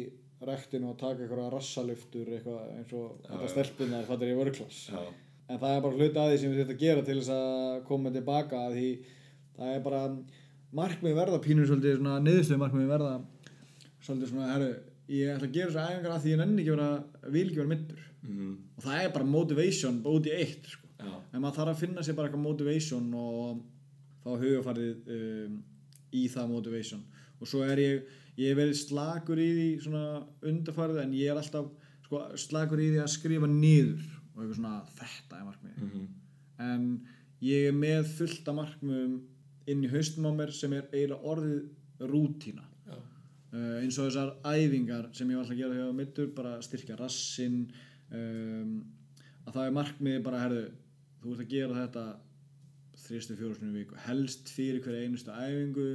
rektinu og taka eitthvað rassaluftur eitthvað eins og þetta stelpunar það er í vörklass en það er bara hluti að því sem við þurfum að gera til þess að koma tilbaka að því það er bara markmið verða pínur svolítið svona niðurstöðu markmið verða svolítið svona herru ég ætla að gera þessar æfingar að því ég nenni ekki vera vil ekki vera middur mm og það er bara motivation út í eitt sko. en maður þarf að finna sér bara eitthvað motivation og fá hugafarið um, í það motivation. Og svo er ég ég hef verið slagur í því svona undarfarið en ég er alltaf sko, slagur í því að skrifa niður og eitthvað svona þetta er markmið mm en ég er með fullt af markmiðum inn í haustum á mér sem er eiginlega orðið rútína. Já, uh, eins og þessar æfingar sem ég var alltaf að gera hjá mittur bara styrkja rassinn um, að það er markmiði bara herðu, þú ert að gera þetta þrýstu fjórusunum viku. Helst fyrir hverja einustu æfingu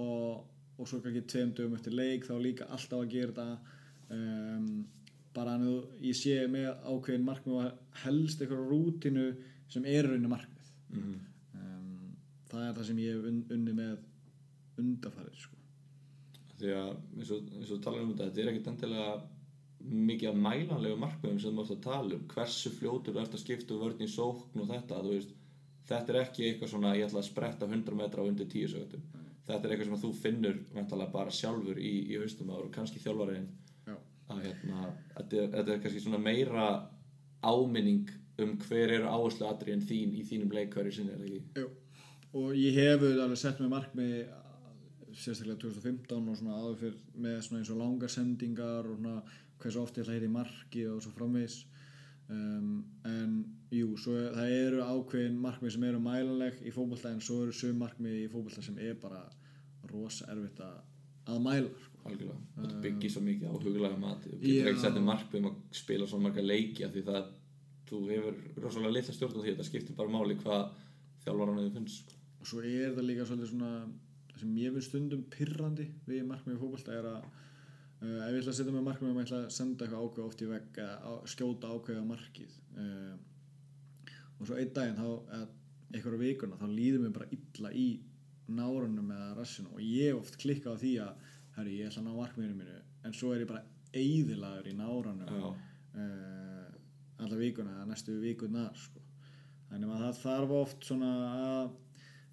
og, og svo kannski tveim dögum eftir leik þá líka alltaf að gera þetta. Um, bara að ég sé með ákveðin markmið og helst eitthvað rútinu sem er raunin markmið. Mm um, það er það sem ég hef un, unni með undafarið sko. því að eins og, eins og talar um þetta þetta er ekkert endilega mikið af mælanlegu markmiðum sem þú ert að tala um. Hversu fljótur þú ert að skipta úr vörn í sókn og þetta, veist. Þetta er ekki eitthvað svona, ég ætla að spretta 100 metra á undir 10 sögundum þetta er eitthvað sem þú finnur væntalega bara sjálfur í, í haustum og kannski þjálfariðin Já. að hérna, þetta er, þetta er kannski svona meira áminning um hver eru áherslu atriðin þín í þínum leikari sinni, er það ekki? Jú, og ég hef auðvitað alveg sett með markmið sérstaklega 2015 og svona áður fyrir með svona eins og langar sendingar og svona hversu oft ég ætla að heyra í marki og svo framvegis um, en jú, svo það eru ákveðin markmið sem eru mælanleg í fótbolta en svo eru söm markmið í fótbolta sem er bara rosa erfitt að, að mæla sko. Algjörlega, þetta byggir svo mikið á huglega mati og getur ekki sett markmið um að spila svo marga leiki af því það, þú hefur rosalega litla stjórn á því þetta skiptir bara máli hvað þjálfaran hefur finnst sko. og svo er það líka svolítið svona það sem ég finn stundum pirrandi við markmið í fótbolta er að uh, ef ég ætla að setja með markmið um að ég ætla að senda eitthvað ákveð oft í vegg á, skjóta ákveða markið uh, og svo einn daginn þá, eða einhverja vikuna þá líður mér bara illa í nárunum eða rassinu og ég oft klikkað á því að herri, ég ætla að ná markmiðinu mínu. En svo er ég bara eyðilagur í nárunum uh, alla vikuna eða næstu vikunar sko. þannig að það þarf oft svona að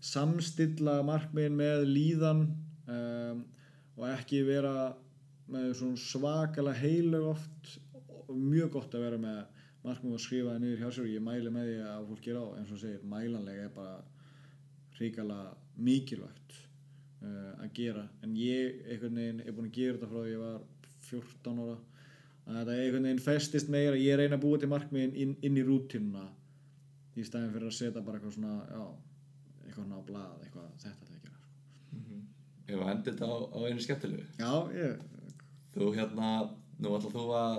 samstilla markmiðin með líðan um, og ekki vera með svona svakalega heilug oft. Og mjög gott að vera með markmið og skrifa það niður hjá sér og ég mæli með því að fólk gera á eins og segir, mælanlega er bara hrikalega mikilvægt uh, að gera. En ég einhvern veginn er búin að gera þetta frá því ég var 14 ára. Að þetta einhvern veginn festist meira ég reyna að búa til markmiðin inn, inn í rútinuna í staðin fyrir að setja bara eitthvað svona já, eitthvað svona á blað eitthvað þetta ég að gera sko. ef að hendi þetta á, á einu skemmtilegu? Já, ég, Þú hérna, nú ætla þú að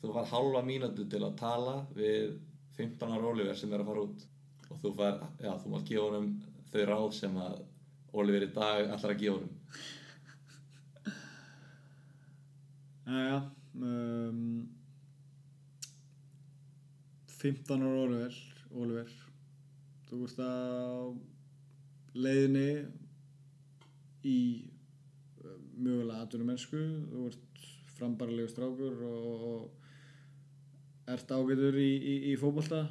þú var halva mínútu til að tala við 15 ára Oliver sem er að fara út. Og þú fær, já, þú mátt gefa honum þau ráð sem að Oliver í dag ætlar að gefa honum. Jæja, um, 15 ára Oliver, Oliver, þú ert á leiðinni í uh, mögulega atvinnumennsku, þú ert frambarlegu strákur og, ert ágætur í, í, í fótbolta,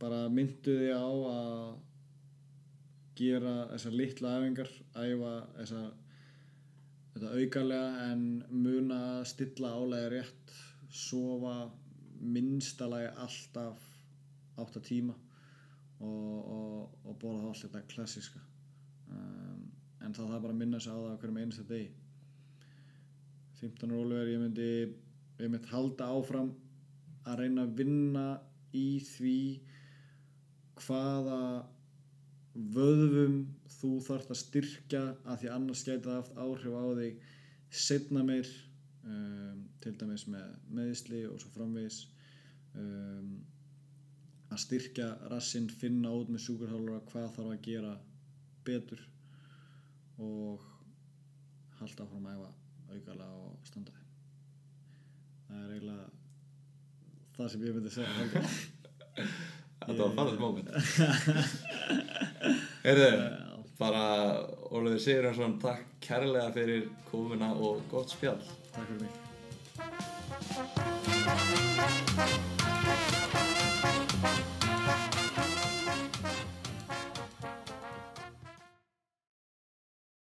bara myndu þig á að gera þessar litla æfingar, æfa þessar þetta aukarlega en muna að stilla álega rétt sofa minnstalagi alltaf 8 tíma og, og, og borða þá allt þetta klassiska um, en það þarf bara að minna sig á það hverjum einasta degi. 15 ára Oliver ég myndi ég myndi halda áfram að reyna að vinna í því hvaða vöðvum þú þarft að styrkja að því annars það haft áhrif á þig setna meir um, til dæmis með meðisli og svo framvegis um, að styrkja rassinn finna út með sjúkurhálfara hvað þarf að gera betur og halda áfram að æfa aukalega og standa þig það er eiginlega það sem ég myndi segja. Þetta var farað moment Heyrðu, bara Oliver Sigurðarsson takk kærlega fyrir komuna og gott spjall. Takk fyrir mig